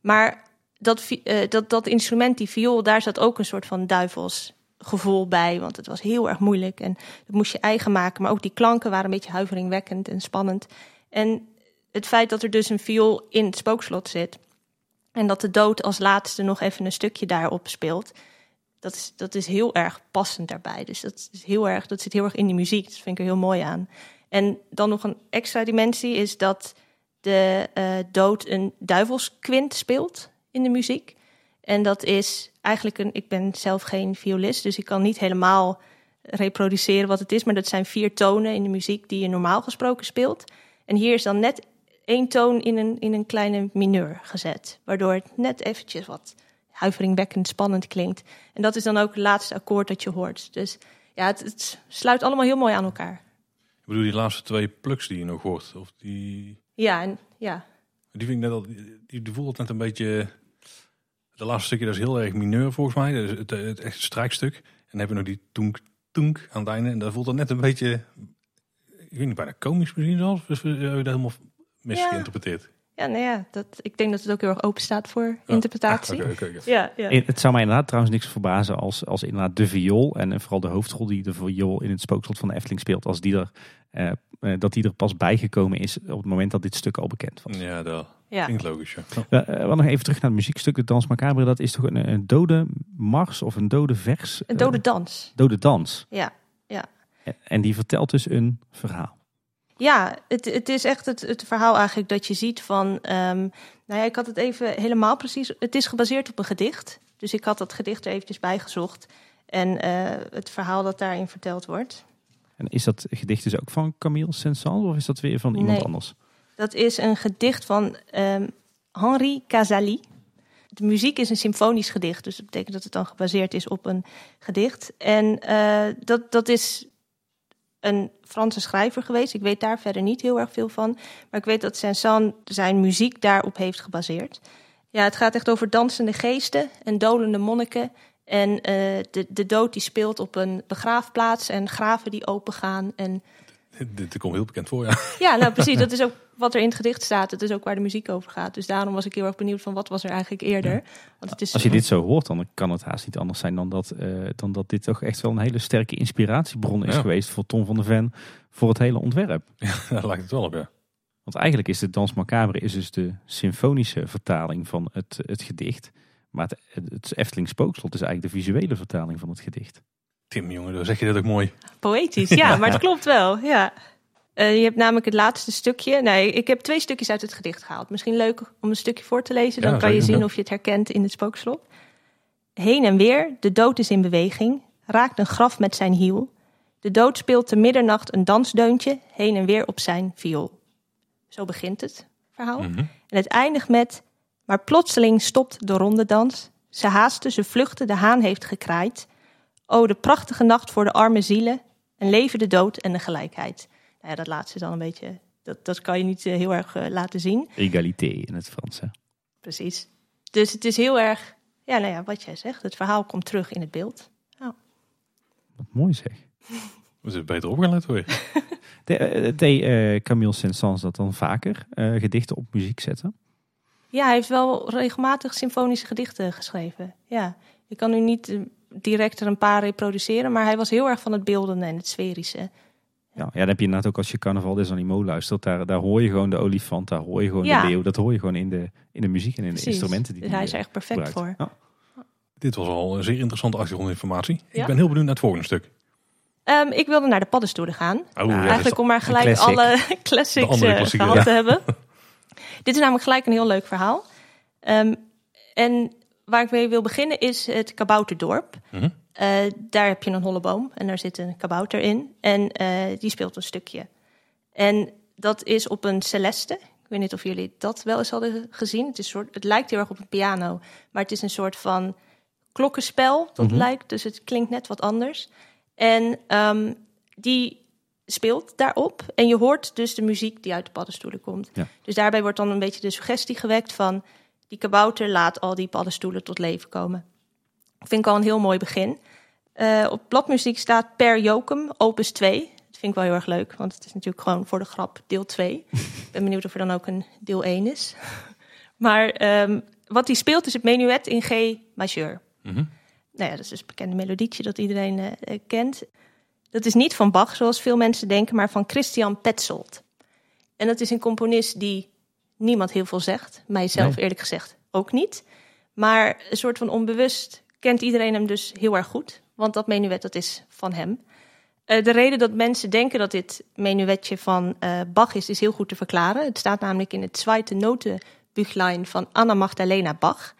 Maar dat, eh, dat, dat instrument, die viool, daar zat ook een soort van duivelsgevoel bij. Want het was heel erg moeilijk en dat moest je eigen maken. Maar ook die klanken waren een beetje huiveringwekkend en spannend. En het feit dat er dus een viool in het spookslot zit... en dat de dood als laatste nog even een stukje daarop speelt... dat is, dat is heel erg passend daarbij. Dus dat, is heel erg, dat zit heel erg in die muziek. Dat vind ik er heel mooi aan. En dan nog een extra dimensie is dat de eh, dood een duivelsquint speelt in de muziek. En dat is eigenlijk een. Ik ben zelf geen violist, dus ik kan niet helemaal reproduceren wat het is. Maar dat zijn vier tonen in de muziek die je normaal gesproken speelt. En hier is dan net één toon in een, in een kleine mineur gezet. Waardoor het net eventjes wat huiveringwekkend spannend klinkt. En dat is dan ook het laatste akkoord dat je hoort. Dus ja, het, het sluit allemaal heel mooi aan elkaar. Ik bedoel, die laatste twee plugs die je nog hoort. Of die, Ja, en ja. die vind ik net al, die, die voelt net een beetje... De laatste stukje, dat is heel erg mineur volgens mij. Het, het echt strijkstuk. En dan hebben we nog die toenk, toenk aan het einde. En dat voelt dan net een beetje... Ik weet niet, bijna komisch misschien zelfs. Dus we hebben dat helemaal misgeïnterpreteerd. Ja, nou ja, dat, ik denk dat het ook heel erg open staat voor interpretatie. Oké, oké. Ja, ja. Het zou mij inderdaad trouwens niks verbazen als, als inderdaad de viool en vooral de hoofdrol die de viool in het spookslot van de Efteling speelt, als die er, eh, eh, dat die er pas bijgekomen is op het moment dat dit stuk al bekend was. Ja, dat ja. klinkt logisch. Ja. Eh, wat nog even terug naar het muziekstuk, de Dans Macabre, dat is toch een, een dode mars of een dode vers? Een dode dans. dode dans. Ja. En die vertelt dus een verhaal. Ja, het, het is echt het, het verhaal eigenlijk dat je ziet van... ehm, nou ja, ik had het even helemaal precies... Het is gebaseerd op een gedicht. Dus ik had dat gedicht er eventjes bijgezocht. En eh, het verhaal dat daarin verteld wordt. En is dat gedicht dus ook van Camille Saint-Saëns of is dat weer van iemand Nee. anders? Dat is een gedicht van ehm, Henri Casali. De muziek is een symfonisch gedicht. Dus dat betekent dat het dan gebaseerd is op een gedicht. En eh, dat, dat is een Franse schrijver geweest. Ik weet daar verder niet heel erg veel van. Maar ik weet dat Saint-Saëns zijn muziek daarop heeft gebaseerd. Ja, het gaat echt over dansende geesten en dolende monniken. En eh, de, de dood die speelt op een begraafplaats en graven die opengaan. En Dit, komt heel bekend voor, ja. ja, nou precies. Dat is ook wat er in het gedicht staat. Het is ook waar de muziek over gaat. Dus daarom was ik heel erg benieuwd van wat was er eigenlijk eerder. Want het is, Als je dit zo hoort, dan kan het haast niet anders zijn dan dat, eh, dan dat dit toch echt wel een hele sterke inspiratiebron is Ja. geweest voor Tom van der Ven voor het hele ontwerp. Daar lijkt het wel op, ja. Want eigenlijk is de Dans Macabre is dus de symfonische vertaling van het, het gedicht. Maar het, het Efteling Spookslot is eigenlijk de visuele vertaling van het gedicht. Tim, jongen, zeg je dit ook mooi. poëtisch. Ja, maar het klopt wel. Ja. Eh, je hebt namelijk het laatste stukje. Nee, ik heb twee stukjes uit het gedicht gehaald. Misschien leuk om een stukje voor te lezen. Dan Ja, kan je zien of je het herkent in het spookslot. Heen en weer, de dood is in beweging. Raakt een graf met zijn hiel. De dood speelt te middernacht een dansdeuntje. Heen en weer op zijn viool. Zo begint het verhaal. Mhm. En het eindigt met... Maar plotseling stopt de ronde dans. Ze haasten, ze vluchten, de haan heeft gekraaid. O, de prachtige nacht voor de arme zielen. En leven de dood en de gelijkheid. Nou ja, dat laatste is dan een beetje... Dat, dat kan je niet eh, heel erg eh, laten zien. Egalité in het Frans. Hè? Precies. Dus het is heel erg... Ja, nou ja, wat jij zegt. Het verhaal komt terug in het beeld. Wat mooi zeg. We zitten beter opgelet hoor. De, eh, deed eh, Camille Saint-Saëns dat dan vaker? eh, gedichten op muziek zetten? Ja, hij heeft wel regelmatig symfonische gedichten geschreven. Ja, ik kan nu niet direct er een paar reproduceren... maar hij was heel erg van het beeldende en het sferische. Ja, ja, dan heb je inderdaad ook als je Carnaval des Animaux luistert. Daar, daar hoor je gewoon de olifant, daar hoor je gewoon Ja. de leeuw. Dat hoor je gewoon in de, in de muziek en in de instrumenten. Die Dus die, hij is er eh, echt perfect gebruikt. voor. Ja. Dit was al een zeer interessante achtergrondinformatie. Ja. Ik ben heel benieuwd naar het volgende stuk. Ehm, ik wilde naar de paddenstoelen gaan. Oh, Eigenlijk om maar gelijk classic. alle classics eh, klassieker, gehad ja. te hebben. Dit is namelijk gelijk een heel leuk verhaal. Ehm, en waar ik mee wil beginnen is het Kabouterdorp. Mhm. Eh, daar heb je een holle boom en daar zit een kabouter in. En eh, die speelt een stukje. En dat is op een celeste. Ik weet niet of jullie dat wel eens hadden gezien. Het, is soort, het lijkt heel erg op een piano, maar het is een soort van klokkenspel. Dat Mhm. lijkt, dus het klinkt net wat anders. En ehm, die speelt daarop. En je hoort dus de muziek die uit de paddenstoelen komt. Ja. Dus daarbij wordt dan een beetje de suggestie gewekt van... die kabouter laat al die paddenstoelen tot leven komen. Vind ik al een heel mooi begin. Eh, op bladmuziek staat Per Jokum, opus 2. Dat vind ik wel heel erg leuk, want het is natuurlijk gewoon voor de grap deel 2. ik ben benieuwd of er dan ook een deel 1 is. maar ehm, wat hij speelt is het menuet in G majeur. Mhm. Nou ja, dat is dus een bekende melodietje dat iedereen eh, kent. Dat is niet van Bach, zoals veel mensen denken, maar van Christian Petzold. En dat is een componist die niemand heel veel zegt. Mijzelf Nee. eerlijk gezegd ook niet. Maar een soort van onbewust kent iedereen hem dus heel erg goed. Want dat menuet, dat is van hem. Eh, de reden dat mensen denken dat dit menuetje van eh, Bach is, is heel goed te verklaren. Het staat namelijk in het Zweite Notenbüchlein van Anna Magdalena Bach.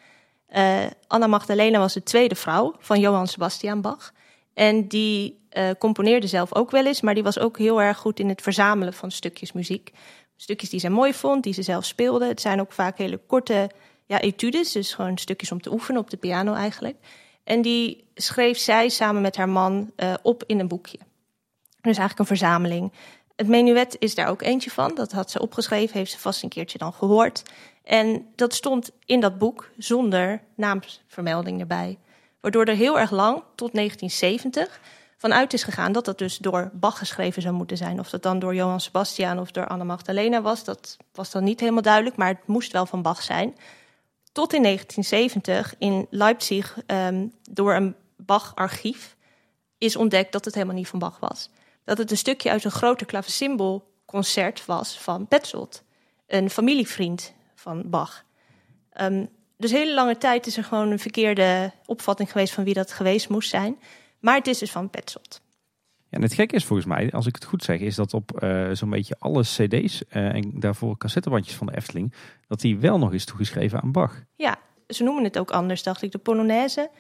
Eh, Anna Magdalena was de tweede vrouw van Johann Sebastian Bach. En die componeerde zelf ook wel eens, maar die was ook heel erg goed in het verzamelen van stukjes muziek. Stukjes die zij mooi vond, die ze zelf speelde. Het zijn ook vaak hele korte ja, etudes, dus gewoon stukjes om te oefenen op de piano eigenlijk. En die schreef zij samen met haar man eh, op in een boekje. Dus eigenlijk een verzameling. Het menuet is daar ook eentje van. Dat had ze opgeschreven, heeft ze vast een keertje dan gehoord. En dat stond in dat boek zonder naamsvermelding erbij. Waardoor er heel erg lang, tot 1970, vanuit is gegaan dat dat dus door Bach geschreven zou moeten zijn. Of dat dan door Johann Sebastian of door Anna Magdalena was, dat was dan niet helemaal duidelijk, maar het moest wel van Bach zijn. Tot in 1970 in Leipzig um, door een Bach-archief is ontdekt dat het helemaal niet van Bach was. Dat het een stukje uit een groter clavecimbalconcert was van Petzold, een familievriend van Bach. Um, dus hele lange tijd is er gewoon een verkeerde opvatting geweest van wie dat geweest moest zijn. Maar het is dus van Petzold. Ja, en het gekke is volgens mij, als ik het goed zeg, is dat op uh, zo'n beetje alle cd's uh, en daarvoor cassettebandjes van de Efteling, dat die wel nog is toegeschreven aan Bach. Ja, ze noemen het ook anders, dacht ik. De Polonaise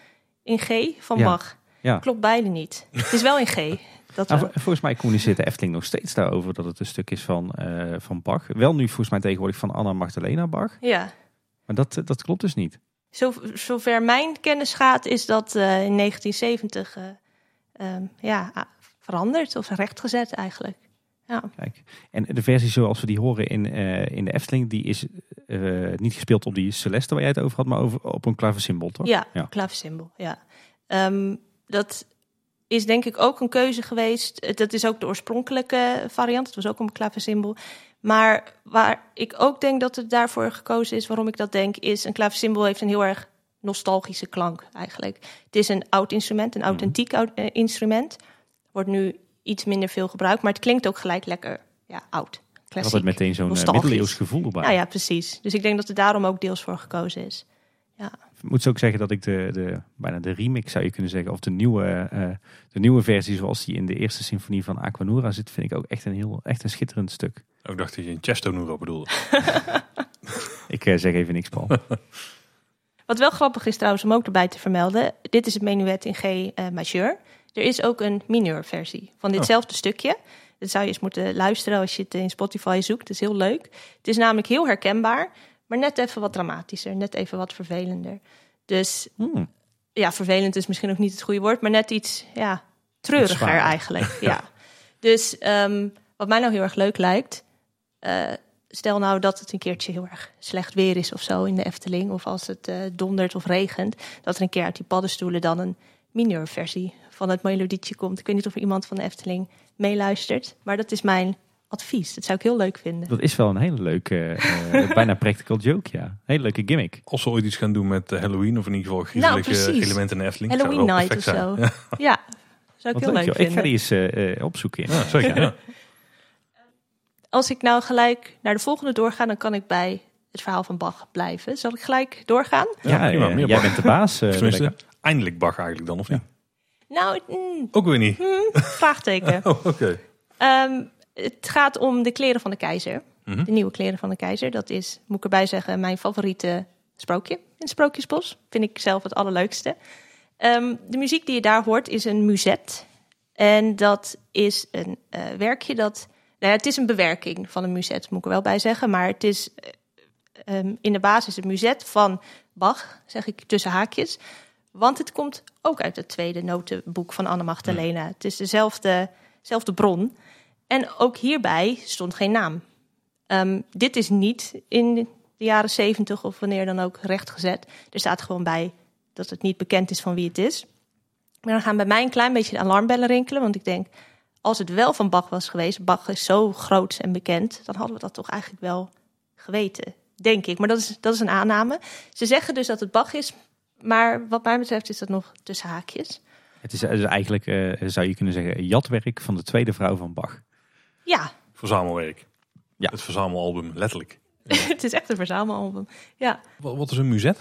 in G van ja. Bach. Ja. Klopt beide niet. Het is wel in G. Dat nou, volgens mij communiceert de Efteling nog steeds daarover dat het een stuk is van, uh, van Bach. Wel nu volgens mij tegenwoordig van Anna Magdalena Bach. Ja. Maar dat, dat klopt dus niet. Zo, zover mijn kennis gaat, is dat uh, in 1970 uh, um, ja, veranderd of rechtgezet eigenlijk. Ja. Kijk. En de versie zoals we die horen in, uh, in de Efteling, die is niet gespeeld op die Celeste waar jij het over had, maar over, op een klaversymbol, toch? Ja, ja. klaversymbol, ja. Um, dat is denk ik ook een keuze geweest. Dat is ook de oorspronkelijke variant. Het was ook een klaversymbol. Maar waar ik ook denk dat het daarvoor gekozen is, waarom ik dat denk, is een klaversymbol heeft een heel erg nostalgische klank eigenlijk. Het is een oud instrument, een mhm. authentiek oud, uh, instrument. Wordt nu iets minder veel gebruikt, maar het klinkt ook gelijk lekker ja, oud. Klassiek, Altijd meteen zo'n uh, middeleeuws gevoel erbij. Nou ja, precies. Dus ik denk dat het daarom ook deels voor gekozen is. Ja. Ik moet ook zeggen dat ik de, de, bijna de remix zou je kunnen zeggen, of de nieuwe, uh, de nieuwe versie zoals die in de eerste symfonie van Aquanura zit, vind ik ook echt een, heel, echt een schitterend stuk. Ik dacht dat je een Chesto Nuro bedoelde. ik uh, zeg even niks, Paul. Wat wel grappig is trouwens om ook erbij te vermelden, dit is het menuet in G uh, majeur. Er is ook een mineur versie van ditzelfde oh. stukje. Dat zou je eens moeten luisteren als je het in Spotify zoekt. Het is heel leuk. Het is namelijk heel herkenbaar. Maar net even wat dramatischer, net even wat vervelender. Dus hmm. ja, vervelend is misschien ook niet het goede woord, maar net iets ja, treuriger eigenlijk. ja. Dus um, wat mij nou heel erg leuk lijkt, uh, stel nou dat het een keertje heel erg slecht weer is of zo in de Efteling, of als het uh, dondert of regent, dat er een keer uit die paddenstoelen dan een mineur-versie van het melodietje komt. Ik weet niet of er iemand van de Efteling meeluistert, maar dat is mijn advies. Dat zou ik heel leuk vinden. Dat is wel een hele leuke, uh, bijna practical joke, ja. Hele leuke gimmick. Als we ooit iets gaan doen met Halloween, of in ieder geval griezelige nou, elementen in de Efteling. Halloween night of zo. Ja. ja, zou ik heel leuk, leuk vinden. Ik ga die eens uh, opzoeken. Ja, zeker, ja. Als ik nou gelijk naar de volgende doorga, dan kan ik bij het verhaal van Bach blijven. Zal ik gelijk doorgaan? Ja, ja, ja jij bent de baas. eindelijk Bach eigenlijk dan, of niet? Nou, mm, ook weer niet. Mm, vraagteken. oh, oké. Okay. Um, het gaat om de kleren van de keizer. De nieuwe kleren van de keizer. Dat is, moet ik erbij zeggen, mijn favoriete sprookje in Sprookjesbos. Vind ik zelf het allerleukste. Um, de muziek die je daar hoort is een muzet. En dat is een uh, werkje dat... Nou ja, het is een bewerking van een muzet, moet ik er wel bij zeggen. Maar het is uh, um, in de basis een muzet van Bach, zeg ik tussen haakjes. Want het komt ook uit het tweede notenboek van Anne Magdalena. Het is dezelfde, dezelfde bron. En ook hierbij stond geen naam. Um, dit is niet in de jaren zeventig of wanneer dan ook rechtgezet. Er staat gewoon bij dat het niet bekend is van wie het is. Maar dan gaan bij mij een klein beetje de alarmbellen rinkelen. Want ik denk, als het wel van Bach was geweest, Bach is zo groot en bekend, dan hadden we dat toch eigenlijk wel geweten. Denk ik. Maar dat is, dat is een aanname. Ze zeggen dus dat het Bach is, maar wat mij betreft is dat nog tussen haakjes. Het is, eigenlijk, uh, zou je kunnen zeggen, jatwerk van de tweede vrouw van Bach. Ja. Verzamelwerk. Ja. Het verzamelalbum, letterlijk. het is echt een verzamelalbum, ja. Wat, wat is een muzet?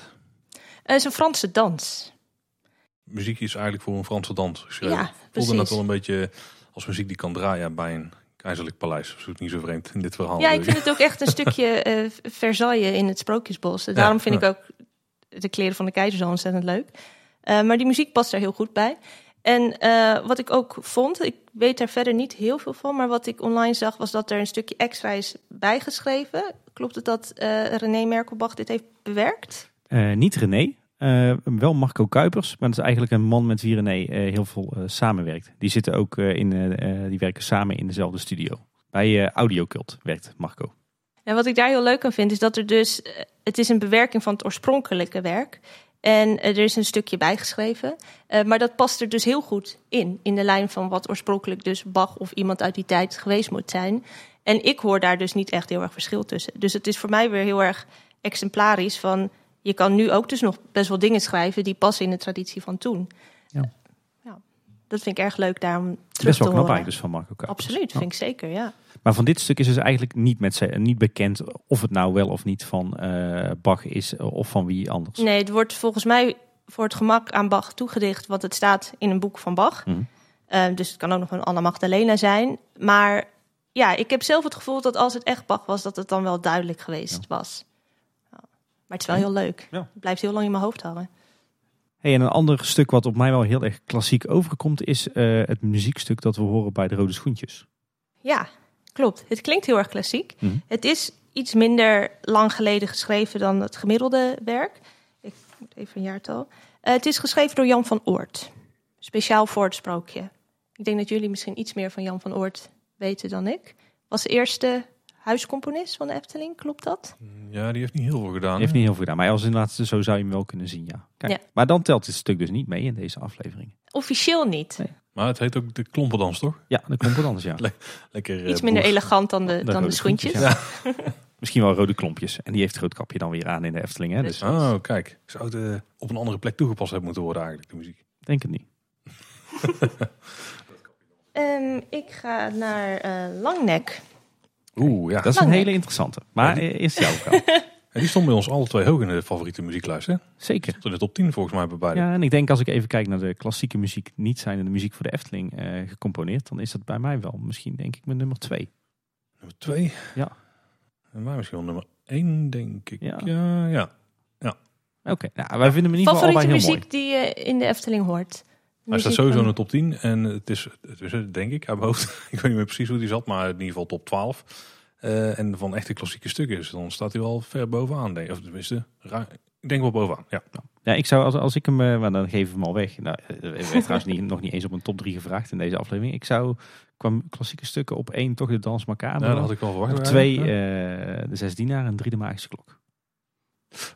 Het is een Franse dans. Muziek is eigenlijk voor een Franse dans geschreven. Ja, Voelde dat wel een beetje als muziek die kan draaien bij een keizerlijk paleis. Dat is niet zo vreemd in dit verhaal. Ja, ik vind het ook echt een stukje uh, Versailles in het Sprookjesbos. Daarom vind ik ook de kleren van de keizer zo ontzettend leuk. Uh, maar die muziek past er heel goed bij. En uh, wat ik ook vond, ik weet daar verder niet heel veel van, maar wat ik online zag was dat er een stukje extra is bijgeschreven. Klopt het dat uh, René Merkelbach dit heeft bewerkt? Uh, niet René, wel Marco Kuipers, maar dat is eigenlijk een man met wie René heel veel samenwerkt. Die zitten ook in, die werken samen in dezelfde studio. Bij Audiocult werkt Marco. En wat ik daar heel leuk aan vind, is dat er dus, het is een bewerking van het oorspronkelijke werk. En eh, er is een stukje bijgeschreven. Uh, maar dat past er dus heel goed in. In de lijn van wat oorspronkelijk dus Bach of iemand uit die tijd geweest moet zijn. En ik hoor daar dus niet echt heel erg verschil tussen. Dus het is voor mij weer heel erg exemplarisch van... je kan nu ook dus nog best wel dingen schrijven... die passen in de traditie van toen. Ja. ja dat vind ik erg leuk daarom terug Best wel knap eigenlijk dus van Marco. Absoluut, vind ik zeker, ja. Maar van dit stuk is dus eigenlijk niet, met niet bekend of het nou wel of niet van eh, Bach is eh, of van wie anders. Nee, het wordt volgens mij voor het gemak aan Bach toegedicht... want het staat in een boek van Bach. Mhm. Eh, dus het kan ook nog van Anna Magdalena zijn. Maar ja, ik heb zelf het gevoel dat als het echt Bach was... dat het dan wel duidelijk geweest Ja. was. Maar het is wel heel leuk. Ja. Het blijft heel lang in mijn hoofd hangen. Hey, en een ander stuk wat op mij wel heel erg klassiek overkomt is eh, het muziekstuk dat we horen bij de Rode Schoentjes. Ja, klopt. Het klinkt heel erg klassiek. Mhm. Het is iets minder lang geleden geschreven dan het gemiddelde werk. Ik moet even een jaartal. Eh, het is geschreven door Jan van Oort. Speciaal voor het sprookje. Ik denk dat jullie misschien iets meer van Jan van Oort weten dan ik. Was de eerste huiscomponist van de Efteling, klopt dat? Ja, die heeft niet heel veel gedaan. Heeft niet heel veel gedaan, maar was inderdaad, zo zou je hem wel kunnen zien, ja. Kijk, Ja. Maar dan telt dit stuk dus niet mee in deze aflevering. Officieel niet. Nee. Maar het heet ook de klomperdans, toch? Ja, wat anders, ja. Lekker eh, Iets minder boers. elegant dan de, De dan de schoentjes. Misschien wel rode klompjes. En die heeft het roodkapje dan weer aan in de Efteling, hè? Dus Oh, kijk. Zou het eh, op een andere plek toegepast hebben moeten worden eigenlijk, de muziek. denk het niet. Ehm, ik ga naar eh, Langnek. Oeh, ja. Dat is een hele interessante. Maar Ja, eh, is jouw kant. En die stond bij ons alle twee hoog in de favoriete muzieklijst, hè? Zeker. Stond in de top 10 volgens mij bij beide. Ja, en ik denk als ik even kijk naar de klassieke muziek, niet zijn de muziek voor de Efteling eh, gecomponeerd, dan is dat bij mij wel misschien denk ik mijn nummer twee. Nummer 2. Ja. En wij misschien wel nummer 1, denk ik. Ja. Ja, ja. Oké, nou, wij vinden hem in ieder geval Favoriete allebei heel mooi. muziek die je in de Efteling hoort? Hij staat sowieso in de top 10. En het is, het is denk ik, uit mijn hoofd. ik weet niet meer precies hoe die zat, maar in ieder geval top 12. Eh, en van echte klassieke stukken is, dan staat hij wel ver bovenaan. Denk ik. Of tenminste, ik denk wel bovenaan. Ja. Ja, ik zou als, als ik hem, eh, maar dan geef ik hem al weg. Nou, eh, er werd trouwens niet, nog niet eens op een top 3 gevraagd in deze aflevering. Ik zou qua klassieke stukken op één toch de Dans Macabre. Nou, dat had ik wel verwacht. op twee Ja. eh, de Zes Dienaar en drie de Magische Klok.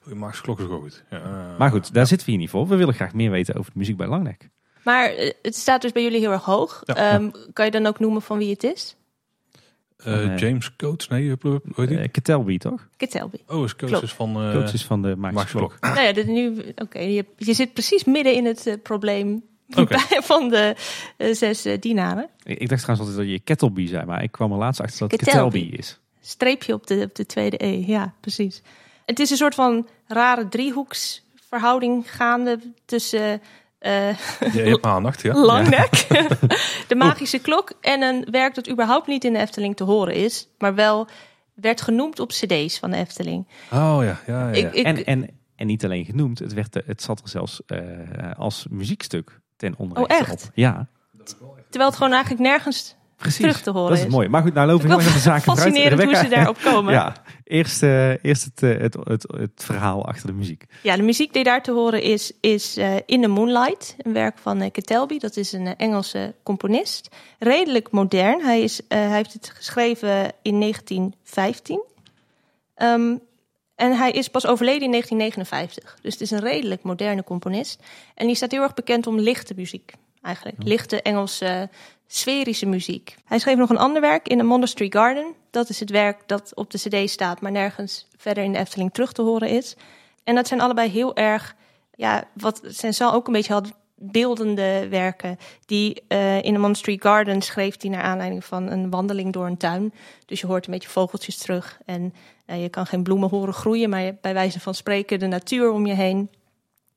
Je maakt klok is ook goed. Ja. Maar goed, daar zitten we hier niet voor. We willen graag meer weten over de muziek bij Langnek. Maar eh, het staat dus bij jullie heel erg hoog. Ja. Ehm, Kan je dan ook noemen van wie het is? Eh, eh, James Coates, nee, hoe hoe heet die? Uh, Ketelby, toch? Ketelby. oh, is Coates is van uh, is van de Klok. Klok. nou ja, dit nu, oké, je, je zit precies midden in het eh, probleem van de eh, zes eh, dienaren. Ik, ik dacht trouwens altijd dat je Kettleby zei, maar ik kwam er laatst achter dat het Ketelby. Ketelby is. Streepje op de, op de tweede E, ja, precies. Het is een soort van rare driehoeksverhouding gaande tussen eh, Je hebt aandacht, ja. Langnek, de magische klok en een werk dat überhaupt niet in de Efteling te horen is, maar wel werd genoemd op cd's van de Efteling. Oh ja, ja, ja. Ik, ik, En, en, en niet alleen genoemd, het, werd, het zat er zelfs eh, als muziekstuk ten onder. Oh, echt? Op. Ja, terwijl het gewoon eigenlijk nergens precies. terug te horen dat is is. mooi. Maar goed, nou lopen we heel erg de zaken vooruit. Fascinerend hoe ze daarop komen. ja. Ja, eerst, eh, eerst het, eh, het, het, het verhaal achter de muziek. de muziek die daar te horen is, is eh, In the Moonlight, een werk van uh, Ketelby. Dat is een Engelse componist. Redelijk modern. Hij, is, hij heeft het geschreven in 1915. Ehm, en hij is pas overleden in 1959. Dus het is een redelijk moderne componist. En die staat heel erg bekend om lichte muziek. Eigenlijk lichte Engelse sferische muziek. Hij schreef nog een ander werk in The Monastery Garden. Dat is het werk dat op de cd staat, maar nergens verder in de Efteling terug te horen is. En dat zijn allebei heel erg, ja, wat Saint-Saëns ook een beetje had, beeldende werken. Die uh, in The Monastery Garden schreef hij naar aanleiding van een wandeling door een tuin. Dus je hoort een beetje vogeltjes terug en uh, je kan geen bloemen horen groeien, maar bij wijze van spreken de natuur om je heen.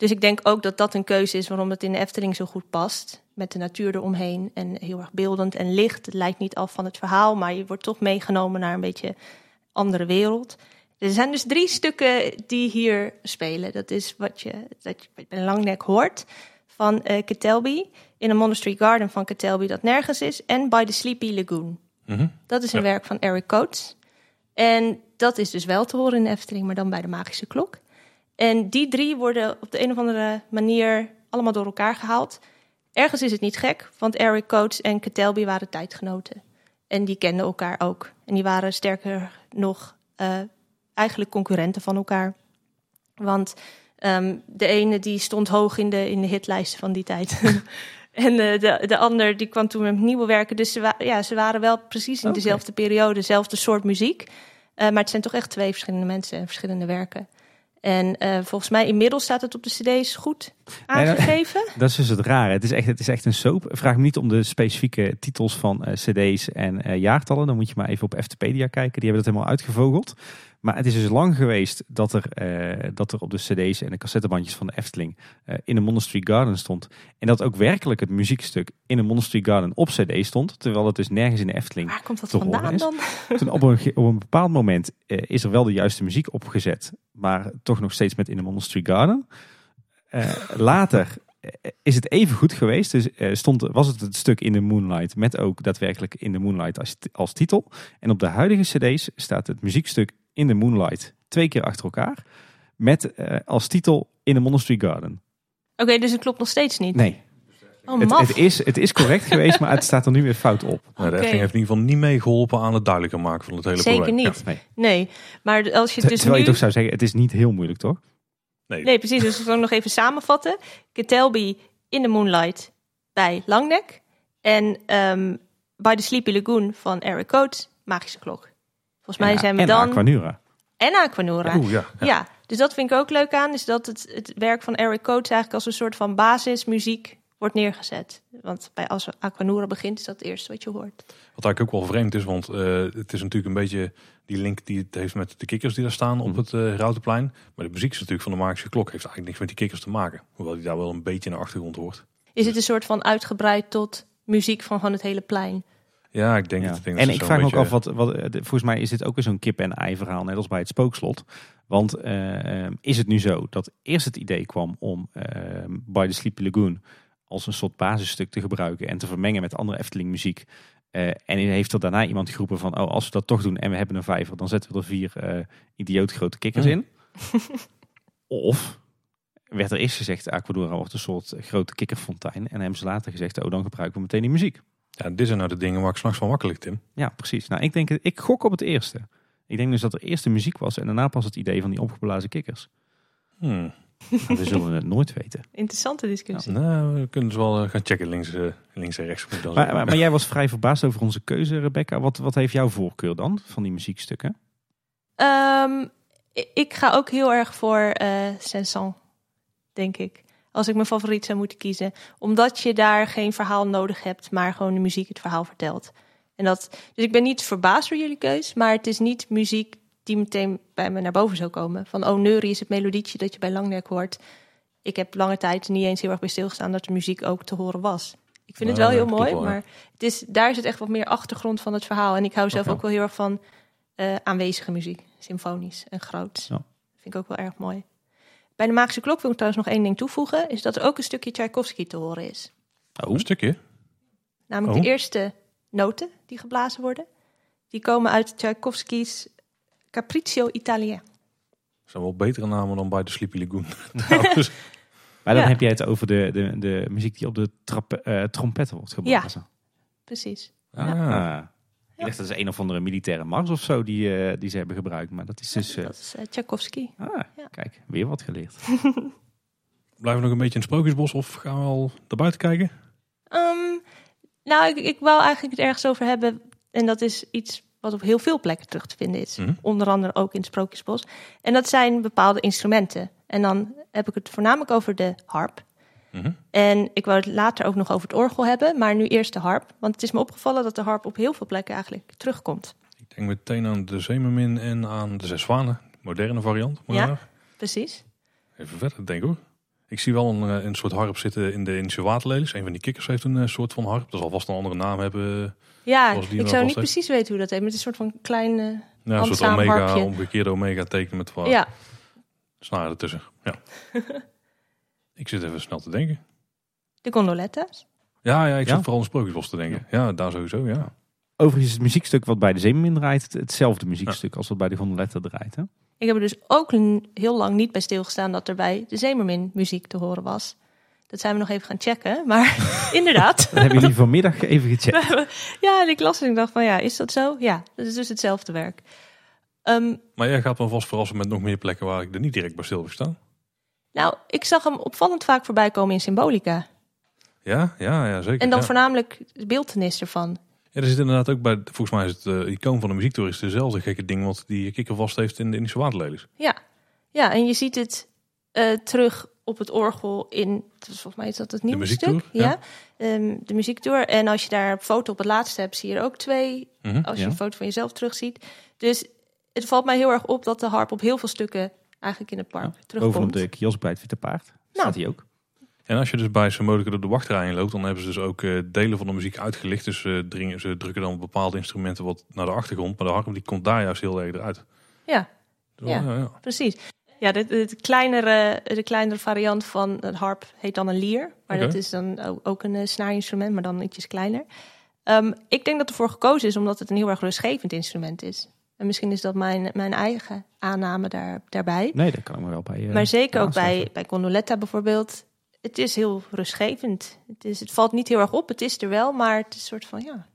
Dus ik denk ook dat dat een keuze is waarom het in de Efteling zo goed past. Met de natuur eromheen en heel erg beeldend en licht. Het lijkt niet af van het verhaal, maar je wordt toch meegenomen naar een beetje andere wereld. Er zijn dus drie stukken die hier spelen. Dat is wat je, dat je bij Langnek hoort van uh, Ketelby. In een Monastery Garden van Ketelby dat nergens is. En By the Sleepy Lagoon. Mm -hmm. Dat is een ja. werk van Eric Coates. En dat is dus wel te horen in de Efteling, maar dan bij de Magische Klok. En die drie worden op de een of andere manier allemaal door elkaar gehaald. Ergens is het niet gek, want Eric Coates en Ketelby waren tijdgenoten. En die kenden elkaar ook. En die waren sterker nog uh, eigenlijk concurrenten van elkaar. Want Ehm, de ene die stond hoog in de, in de hitlijsten van die tijd. en eh, de, de ander die kwam toen met nieuwe werken. Dus ze, wa- ja, ze waren wel precies in dezelfde periode, dezelfde soort muziek. Eh, maar het zijn toch echt twee verschillende mensen en verschillende werken. En eh, volgens mij inmiddels staat het op de cd's goed Nee, dat- aangegeven. Dat is dus het rare. Het is echt, het is echt een soap. Vraag me niet om de specifieke titels van eh, cd's en eh, jaartallen. Dan moet je maar even op Eftepedia kijken. Die hebben dat helemaal uitgevogeld. Maar het is dus lang geweest dat er, eh, dat er op de cd's en de cassettebandjes van de Efteling eh, in de Monastery Garden stond. En dat ook werkelijk het muziekstuk in de Monastery Garden op cd stond. Terwijl het dus nergens in de Efteling Waar komt dat te horen vandaan is. dan? Toen op een, op een bepaald moment eh, is er wel de juiste muziek opgezet, maar toch nog steeds met In the Monastery Garden. Later is het even goed geweest. Dus stond, was het het stuk In the Moonlight met ook daadwerkelijk In the Moonlight als, als titel. En op de huidige cd's staat het muziekstuk In the Moonlight twee keer achter elkaar. Met eh, als titel In the Monastery Garden. Oké, dus het klopt nog steeds niet. Nee, Oh, het, het, is, het is correct geweest, maar het staat er nu weer fout op. Nou, de. Efteling heeft in ieder geval niet meegeholpen aan het duidelijker maken van het hele Zeker probleem. niet. Nee. Nee, maar als je Ter- dus Terwijl nu... je toch zou zeggen, het is niet heel moeilijk, toch? Nee. Nee, precies. Dus we gaan nog even samenvatten. Ketelby in the Moonlight bij Langnek. En ehm By the Sleepy Lagoon van Eric Coates, Magische Klok. Volgens mij En- zijn we en dan... Aquanura. En Aquanura. Oeh, ja. ja. Ja. dus dat vind ik ook leuk aan. Is dat het, het werk van Eric Coates eigenlijk als een soort van basismuziek wordt neergezet. Want bij, als Aquanura begint, is dat het eerste wat je hoort. Wat eigenlijk ook wel vreemd is, want eh, het is natuurlijk een beetje die link die het heeft met de kikkers die daar staan op Mhm. het eh Routenplein. Maar de muziek is natuurlijk van de Magische Klok heeft eigenlijk niks met die kikkers te maken. Hoewel die daar wel een beetje in de achtergrond hoort. Is het een soort van uitgebreid tot muziek van, van het hele plein? Ja, ik denk Ja. het. Denk En ik vraag me ook af, wat, wat, eh, de- volgens mij is dit ook weer zo'n kip-en-ei verhaal, net als bij het spookslot. Want eh, eh, is het nu zo dat eerst het idee kwam om eh, By the Sleepy Lagoon als een soort basisstuk te gebruiken en te vermengen met andere Efteling muziek. Eh, en heeft er daarna iemand geroepen van, oh, als we dat toch doen en we hebben een vijver, dan zetten we er vier idioot grote kikkers Ja. in. of werd er eerst gezegd, Aquadora wordt een soort grote kikkerfontein. En hebben ze later gezegd, oh, dan gebruiken we meteen die muziek. Ja, dit zijn nou de dingen waar ik s'nachts van wakker lig, Tim. Ja, precies. Nou, ik denk, ik gok op het eerste. Ik denk dus dat er eerst de muziek was en daarna pas het idee van die opgeblazen kikkers. Hmm. Maar we zullen het nooit weten. Interessante discussie. Nou, we kunnen ze wel eh, gaan checken links, eh, links en rechts. Maar, maar, maar jij was vrij verbaasd over onze keuze, Rebecca. Wat, wat heeft jouw voorkeur dan van die muziekstukken? Ehm, ik ga ook heel erg voor eh Saint-Saëns, denk ik. Als ik mijn favoriet zou moeten kiezen. Omdat je daar geen verhaal nodig hebt, maar gewoon de muziek het verhaal vertelt. En dat, dus ik ben niet verbaasd door jullie keus, maar het is niet muziek die meteen bij me naar boven zou komen. Van oh, neurie is het melodietje dat je bij Langwerk hoort. Ik heb lange tijd niet eens heel erg bij stilgestaan dat de muziek ook te horen was. Ik vind het Ja, wel heel mooi, maar het is, daar het echt wat meer achtergrond van het verhaal. En ik hou zelf ook wel heel erg van eh, aanwezige muziek, symfonisch en groot. Ja. Vind ik ook wel erg mooi. Bij de Magische Klok wil ik trouwens nog één ding toevoegen, is dat er ook een stukje Tchaikovsky te horen is. Oh, een stukje. Namelijk Oh. de eerste noten die geblazen worden. Die komen uit Tchaikovsky's Capriccio Italien. Dat zijn wel betere namen dan bij de Sleepy Lagoon. Maar dan Ja. heb jij het over de, de, de muziek die op de trappe, eh, trompetten wordt geblazen. Precies. Ah. Ah. Ik dacht dat is een of andere militaire mars of zo die, eh, die ze hebben gebruikt. Maar dat is dus... eh, Dat is eh, Tchaikovsky. ah, Ja. kijk, weer wat geleerd. Blijven we nog een beetje in het sprookjesbos of gaan we al naar buiten kijken? Ehm, nou, ik, ik wou eigenlijk het ergens over hebben. En dat is iets wat op heel veel plekken terug te vinden is. Mhm. Onder andere ook in het Sprookjesbos. En dat zijn bepaalde instrumenten. En dan heb ik het voornamelijk over de harp. Mhm. En ik wou het later ook nog over het orgel hebben. Maar nu eerst de harp. Want het is me opgevallen dat de harp op heel veel plekken eigenlijk terugkomt. Ik denk meteen aan de Zeemermin en aan de Zes Zwanen. Moderne variant. Maar Ja. Precies. Even verder, denk ik hoor. Ik zie wel een, eh, een soort harp zitten in de Indische waterlelies. Een van die kikkers heeft een eh, soort van harp. Dat zal vast een andere naam hebben. Ja, ik zou niet precies weten hoe dat heet. Maar het is een soort van klein... eh, Ja, een soort omega, harpje. omgekeerde omega teken met wat ja, snaren ertussen. Ja. ik zit even snel te denken. de gondoletta's. Ja, ja ik Ja? zit vooral aan sprookjesbos te denken. Ja, daar sowieso, ja. Overigens is het muziekstuk wat bij de Zeemermin draait het- hetzelfde muziekstuk als wat bij de Gondoletta draait. Hè? Ik heb er dus ook heel lang niet bij stilgestaan dat er bij de Zemermin muziek te horen was. Dat zijn we nog even gaan checken. Maar inderdaad. Dat hebben jullie vanmiddag even gecheckt. Ja, en ik las en ik dacht van ja, is dat zo? Ja, dat is dus hetzelfde werk. Ehm, Maar jij gaat me vast verrassen met nog meer plekken waar ik er niet direct bij stil heb gestaan. Nou, ik zag hem opvallend vaak voorbij komen in Symbolica. Ja, ja, ja zeker. En dan ja. voornamelijk de beeldenis ervan. Ja, er zit inderdaad ook bij, volgens mij is het uh, icoon van de muziektoerist dezelfde gekke ding wat die kikker vast heeft in de Indische waterlelies. Ja, ja en je ziet het uh, terug op het orgel in, volgens mij is dat het nieuwe stuk. Ja, ja. Um, de muziektour. En als je daar een foto op het laatste hebt, zie je er ook twee. Mm -hmm, als je ja. een foto van jezelf terugziet. Dus het valt mij heel erg op dat de harp op heel veel stukken eigenlijk in het park Ja, terugkomt. Bovenop de kiosk bij het Witte Paard staat hij ook. En als je dus bij Symbolica door de wachtrij in loopt, dan hebben ze dus ook uh, delen van de muziek uitgelicht. Dus uh, dringen, ze drukken dan bepaalde instrumenten wat naar de achtergrond. Maar de harp die komt daar juist heel erg eruit. Ja, Dus, Ja. ja, ja. precies. Ja, de, de, kleinere, de kleinere variant van het harp heet dan een lier. Maar dat is dan ook, ook een uh, snaarinstrument, maar dan ietsjes kleiner. Um, ik denk dat ervoor gekozen is omdat het een heel erg rustgevend instrument is. En misschien is dat mijn, mijn eigen aanname daar, daarbij. Nee, daar kan ik me wel bij. Uh, maar zeker ook bij, bij Gondoletta bijvoorbeeld. Het is heel rustgevend. Het, is, het valt niet heel erg op. Het is er wel, maar het is een soort van ja,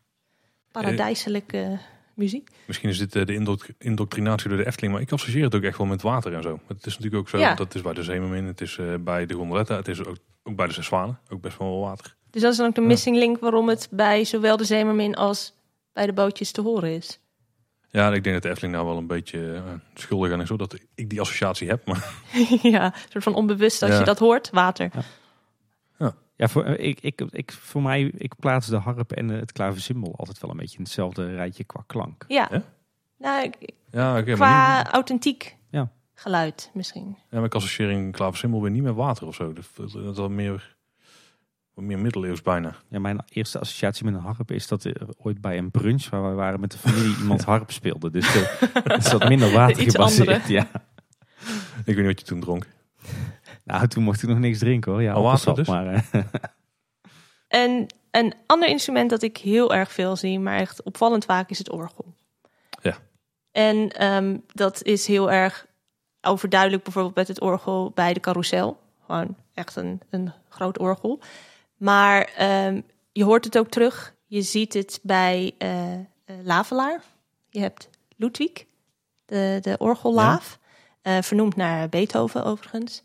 paradijselijke muziek. Misschien is dit uh, de indoctr- indoctrinatie door de Efteling, maar ik associeer het ook echt wel met water en zo. Het is natuurlijk ook zo, Ja. dat is bij de Zeemermin, het is uh, bij de Gondoletta, het is ook, ook bij de Zes Zwanen, ook best wel water. Dus dat is dan ook de missing link waarom het bij zowel de Zeemermin als bij de bootjes te horen is. Ja, ik denk dat de Efteling nou wel een beetje uh, schuldig aan is, hoor, dat ik die associatie heb. Maar ja, een soort van onbewust als Ja. je dat hoort, water. Ja, voor, eh, ik, ik, ik, voor mij, ik plaats de harp en eh, het klaversymbol altijd wel een beetje in hetzelfde rijtje qua klank. Ja. Ja? Nou, ik- ja, oké, maar, qua niet, authentiek Ja. geluid misschien. ja, maar ik associeer een klaversymbol weer niet met water of zo. Dat, dat, dat is wel meer, meer middeleeuws bijna. Ja, mijn eerste associatie met een harp is dat er ooit bij een brunch waar we waren met de familie iemand harp speelde. Dus het is wat minder water Iets gebaseerd. andere. Ja. Ik weet niet wat je toen dronk. Nou, toen mocht ik nog niks drinken hoor. Ja, Oh, water appelsap, dus? maar eh, En een ander instrument dat ik heel erg veel zie, maar echt opvallend vaak, is het orgel. Ja. En ehm, dat is heel erg overduidelijk bijvoorbeeld met het orgel bij de carousel. Gewoon echt een, een groot orgel. Maar ehm, je hoort het ook terug. Je ziet het bij eh eh, Lavelaar. Je hebt Ludwig, de, de orgellaaf. Eh, vernoemd naar Beethoven overigens.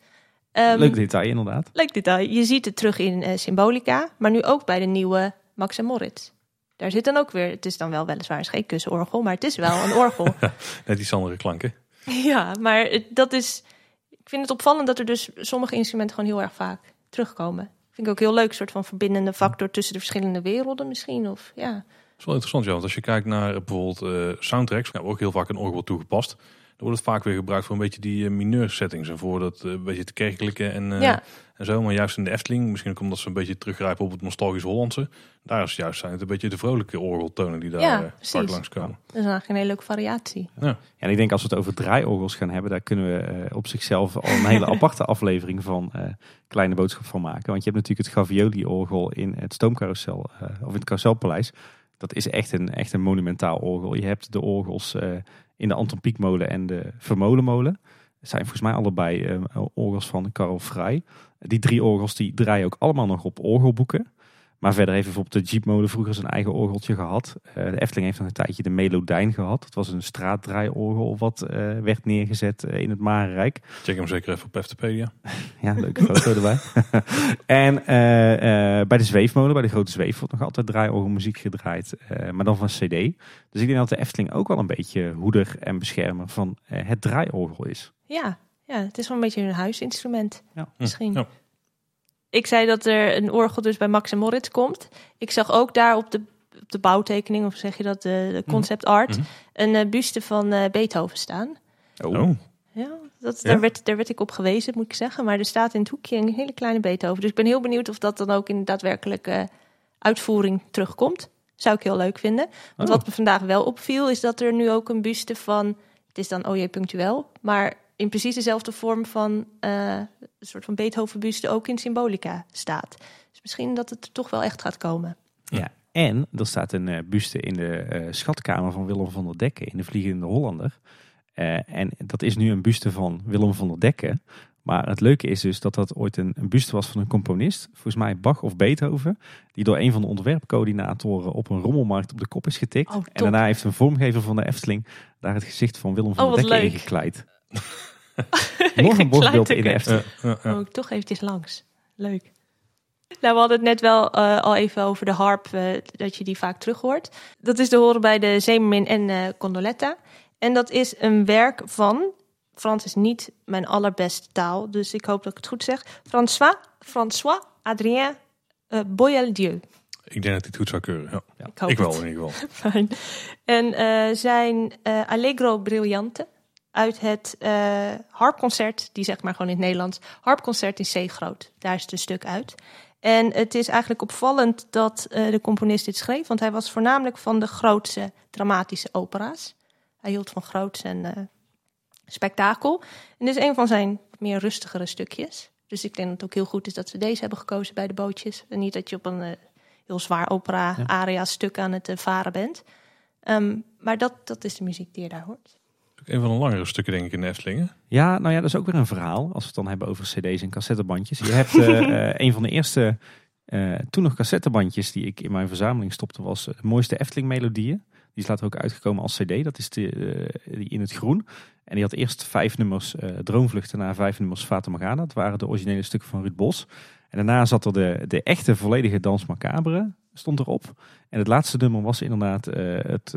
Ehm, leuk detail inderdaad. Leuk detail. Je ziet het terug in Symbolica, maar nu ook bij de nieuwe Max en Moritz. Daar zit dan ook weer, het is dan wel weliswaar een geen kussenorgel, maar het is wel een orgel. Net iets andere klanken. ja, maar dat is, ik vind het opvallend dat er dus sommige instrumenten gewoon heel erg vaak terugkomen. Vind ik ook heel leuk, een soort van verbindende factor tussen de verschillende werelden misschien. Of, ja. Dat is wel interessant, ja. Want als je kijkt naar bijvoorbeeld eh, soundtracks, nou, ook heel vaak een orgel toegepast. Dan wordt het vaak weer gebruikt voor een beetje die eh, mineur settings. En voor dat eh, een beetje het kerkelijke en, eh, ja, en zo. Maar juist in de Efteling, misschien ook omdat ze een beetje teruggrijpen op het nostalgisch Hollandse. Daar is juist zijn het een beetje de vrolijke orgeltonen die daar Ja, vaak langskomen. dat is eigenlijk een hele leuke variatie. Ja. Ja, en ik denk als we het over draaiorgels gaan hebben, daar kunnen we op zichzelf al een hele aparte aflevering van eh, Kleine Boodschap van maken. Want je hebt natuurlijk het Gavioli-orgel in het Stoomcarousel, eh, of in het Carouselpaleis. Dat is echt een, echt een monumentaal orgel. Je hebt de orgels eh, in de Anton Pieckmolen en de Vermolenmolen. Zijn volgens mij allebei eh, orgels van Karel Vrij. Die drie orgels die draaien ook allemaal nog op orgelboeken. Maar verder heeft bijvoorbeeld de Jeepmolen vroeger zijn eigen orgeltje gehad. Eh, de Efteling heeft nog een tijdje de Melodijn gehad. Dat was een straatdraaiorgel wat eh, werd neergezet eh, in het Marenrijk. Check hem zeker even op Eftepedia. Ja, leuke foto erbij. en eh, eh, bij de Zweefmolen, bij de Grote Zweef, wordt nog altijd draaiorgelmuziek gedraaid. eh, maar dan van cd. Dus ik denk dat de Efteling ook wel een beetje hoeder en beschermer van het draaiorgel is. Ja, ja, het is wel een beetje een huisinstrument. Ja. Misschien. Ja. Ik zei dat er een orgel dus bij Max en Moritz komt. Ik zag ook daar op de, op de bouwtekening, of zeg je dat, de, de concept art, Mhm. een eh, buste van eh, Beethoven staan. Oh, Ja, dat, Ja? Daar, werd, daar werd ik op gewezen, moet ik zeggen. Maar er staat in het hoekje een hele kleine Beethoven. Dus ik ben heel benieuwd of dat dan ook in daadwerkelijke uitvoering terugkomt. Zou ik heel leuk vinden. Want Oh. wat me vandaag wel opviel, is dat er nu ook een buste van... Het is dan OJ punctueel, maar in precies dezelfde vorm van... eh, een soort van Beethoven-buste ook in Symbolica staat. Dus misschien dat het er toch wel echt gaat komen. Ja, en er staat een eh, buste in de eh, schatkamer van Willem van der Dekken in de Vliegende Hollander. En dat is nu een buste van Willem van der Dekken. Maar het leuke is dus dat dat ooit een, een buste was van een componist, volgens mij Bach of Beethoven, die door een van de ontwerpcoördinatoren op een rommelmarkt op de kop is getikt. Oh, en daarna heeft een vormgever van de Efteling daar het gezicht van Willem van Oh, der Dekken leuk. ingekleid. Morgen Een bosbeeld in de. Efteling. Ja, ja, ja. Ik toch eventjes langs. Leuk. Nou, we hadden het net wel eh, al even over de harp, eh, dat je die vaak terug hoort. Dat is te horen bij de Zeemermin en eh Condoletta. En dat is een werk van, Frans is niet mijn allerbeste taal, dus ik hoop dat ik het goed zeg. François, François Adrien uh, Boyeldieu. Ik denk dat hij het goed zou keuren. Ja. Ik hoop Ik wel het. in ieder geval. Fijn. En eh, zijn eh, Allegro Brillante uit het eh, harpconcert, die zeg maar gewoon in het Nederlands, harpconcert in C groot. Daar is het een stuk uit. En het is eigenlijk opvallend dat eh, de componist dit schreef, want hij was voornamelijk van de grootste dramatische opera's. Hij hield van groots en eh, spektakel. En dit is een van zijn meer rustigere stukjes. Dus ik denk dat het ook heel goed is dat ze deze hebben gekozen bij de bootjes. En niet dat je op een heel zwaar opera-aria stuk aan het varen bent. Ehm, maar dat, dat is de muziek die je daar hoort. Een van de langere stukken denk ik in de Eftelingen. Ja, nou ja, dat is ook weer een verhaal. Als we het dan hebben over cd's en cassettebandjes. Je hebt eh, eh, een van de eerste, eh, toen nog cassettebandjes die ik in mijn verzameling stopte, was de mooiste Efteling melodieën. Die is later ook uitgekomen als cd. Dat is de, die in het groen. En die had eerst vijf nummers eh, Droomvlucht en daarna vijf nummers Fata Morgana. Dat waren de originele stukken van Ruud Bos. En daarna zat er de, de echte volledige Dans Macabre stond erop. En het laatste nummer was inderdaad het,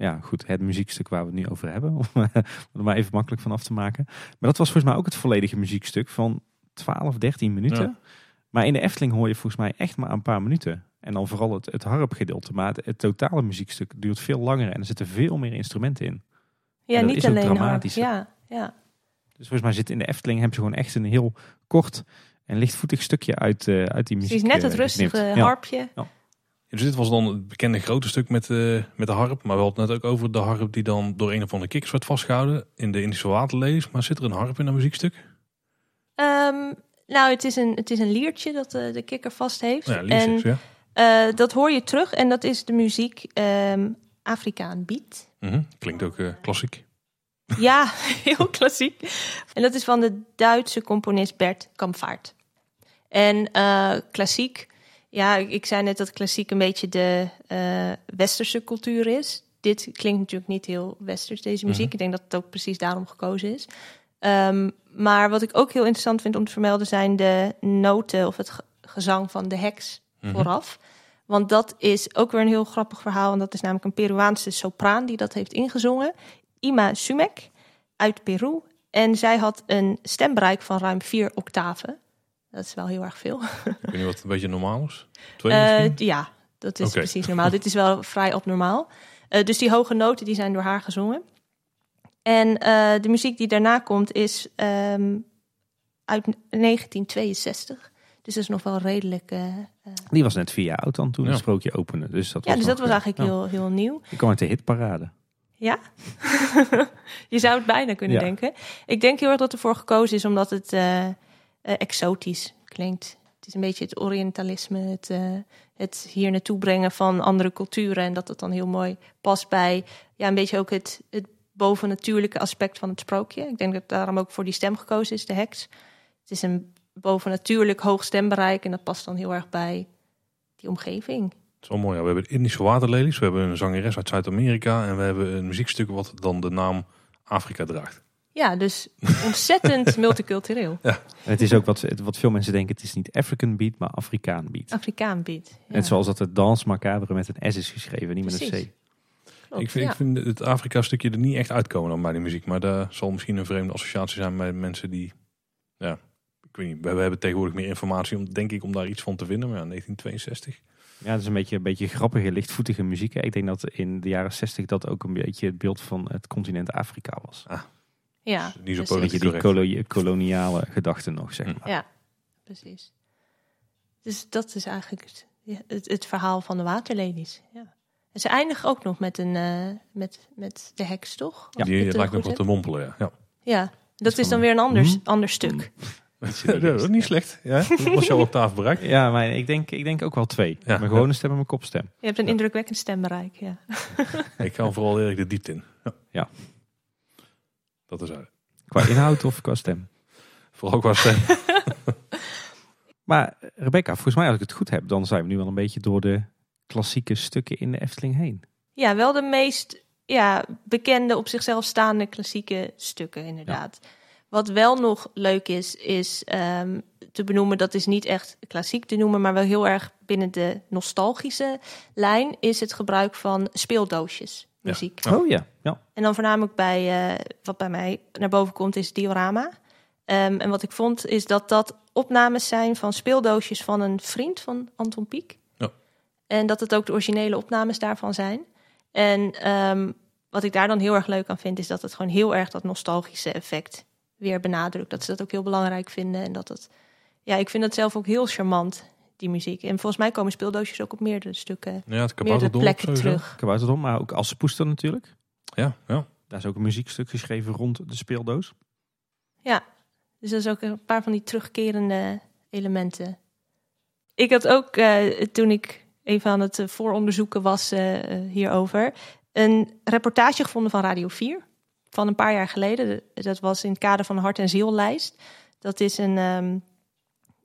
ja, goed, het muziekstuk waar we het nu over hebben. Om eh, er maar even makkelijk van af te maken. Maar dat was volgens mij ook het volledige muziekstuk van 12, 13 minuten. Ja. Maar in de Efteling hoor je volgens mij echt maar een paar minuten. En dan vooral het, het harpgedeelte. Maar het, het totale muziekstuk duurt veel langer en er zitten veel meer instrumenten in. Ja, dat niet is alleen harp. dramatisch? Ja, ja. Dus volgens mij zit in de Efteling hebben ze gewoon echt een heel kort en lichtvoetig stukje uit, eh, uit die muziek. Het is net het eh, rustige. Ja. harpje. Ja, dus dit was dan het bekende grote stuk met, eh, met de harp. Maar we hadden het net ook over de harp die dan door een of andere kikkers werd vastgehouden. In de Indische waterlelies. Maar zit er een harp in dat muziekstuk? Ehm, nou, het is, een, het is een liertje dat de, de kikker vast heeft. Ja, en ja. eh, dat hoor je terug en dat is de muziek ehm Afrikaan Beat. Mhm. Klinkt ook eh, klassiek. Ja, heel klassiek. En dat is van de Duitse componist Bert Kampvaart. En eh, klassiek, ja, ik zei net dat klassiek een beetje de eh, westerse cultuur is. Dit klinkt natuurlijk niet heel westers, deze muziek. Mhm. Ik denk dat het ook precies daarom gekozen is. Ehm, maar wat ik ook heel interessant vind om te vermelden zijn de noten of het ge- gezang van de heks Mhm. vooraf. Want dat is ook weer een heel grappig verhaal. En dat is namelijk een Peruaanse sopraan die dat heeft ingezongen. Ima Sumek uit Peru. En zij had een stembereik van ruim vier octaven. Dat is wel heel erg veel. Ik weet niet wat een beetje normaal is. Twee Eh, ja, dat is precies normaal. Dit is wel vrij abnormaal. Eh, dus die hoge noten die zijn door haar gezongen. En eh, de muziek die daarna komt is ehm, uit 1962. Dus dat is nog wel redelijk... Die was net vier jaar oud dan toen Ja. het sprookje opende. Dus dat ja, was dus nog, dat was eigenlijk ja. heel, heel nieuw. Die kwam uit de hitparade. Ja, je zou het bijna kunnen Ja. denken. Ik denk heel erg dat ervoor gekozen is omdat het eh, exotisch klinkt. Het is een beetje het orientalisme, het, eh, het hier naartoe brengen van andere culturen. En dat het dan heel mooi past bij ja, een beetje ook het, het bovennatuurlijke aspect van het sprookje. Ik denk dat daarom ook voor die stem gekozen is, de heks. Het is een bovennatuurlijk hoog stembereik en dat past dan heel erg bij die omgeving. Het is wel mooi. Ja. We hebben Indische waterlelies. We hebben een zangeres uit Zuid-Amerika. En we hebben een muziekstuk wat dan de naam Afrika draagt. Ja, dus ontzettend multicultureel. En het is ook wat, wat veel mensen denken, het is niet African beat, maar Afrikaan beat. Afrikaan beat. Ja. Net zoals dat het dans macabre met een S is geschreven, niet met een. C. Klopt, ik, vind, ja. ik vind het Afrika-stukje er niet echt uitkomen dan bij die muziek. Maar daar zal misschien een vreemde associatie zijn bij mensen die... Ja, ik weet niet. We, hebben tegenwoordig meer informatie, om, denk ik, om daar iets van te vinden. Maar ja, 1962. Ja, het is een beetje, een beetje grappige, lichtvoetige muziek. hè. Ik denk dat in de jaren 60 dat ook een beetje het beeld van het continent Afrika was. Ja, Niet zo precies. Een politiek beetje die kolo- koloniale gedachten nog, zeg Hm. maar. Ja, precies. Dus dat is eigenlijk het, ja, het, het verhaal van de waterlelies. Ja. En ze eindigen ook nog met, een, eh, met, met de heks, toch? Ik Die lijkt ook wat te mompelen, ja. ja. Ja, dat is dan weer een ander, hm? ander stuk. Ja, dat is niet slecht. Ja, dat was jouw octaaf bereikt. Ja, maar ik denk, ik denk ook wel twee. Ja. Mijn gewone stem en mijn kopstem. Je hebt een indrukwekkend stembereik, ja. Ik ga vooral erg de diepte in. Ja. Ja. Dat is uit. Qua inhoud of qua stem. Vooral qua stem. Maar Rebecca, volgens mij als ik het goed heb, dan zijn we nu wel een beetje door de klassieke stukken in de Efteling heen. Ja, wel de meest ja, bekende op zichzelf staande klassieke stukken, inderdaad. Wat wel nog leuk is, is ehm, te benoemen, dat is niet echt klassiek te noemen, maar wel heel erg binnen de nostalgische lijn, is het gebruik van speeldoosjes muziek. Oh ja, ja. En dan voornamelijk bij, eh, wat bij mij naar boven komt, is diorama. Ehm, en wat ik vond, is dat dat opnames zijn van speeldoosjes van een vriend van Anton Pieck. Ja. En dat het ook de originele opnames daarvan zijn. En ehm, wat ik daar dan heel erg leuk aan vind, is dat het gewoon heel erg dat nostalgische effect weer benadrukt. Dat ze dat ook heel belangrijk vinden. En dat het, ja, ik vind dat zelf ook heel charmant, die muziek. En volgens mij komen speeldoosjes ook op meerdere stukken, Ja, het meerdere plekken terug. Kabouterdom, maar ook Assepoester natuurlijk. Ja, ja. Daar is ook een muziekstuk geschreven rond de speeldoos. Dus dat is ook een paar van die terugkerende elementen. Ik had ook, eh, toen ik even aan het eh, vooronderzoeken was eh, hierover, een reportage gevonden van Radio 4 van een paar jaar geleden. Dat was in het kader van de Hart en Ziellijst. Dat is een, ehm,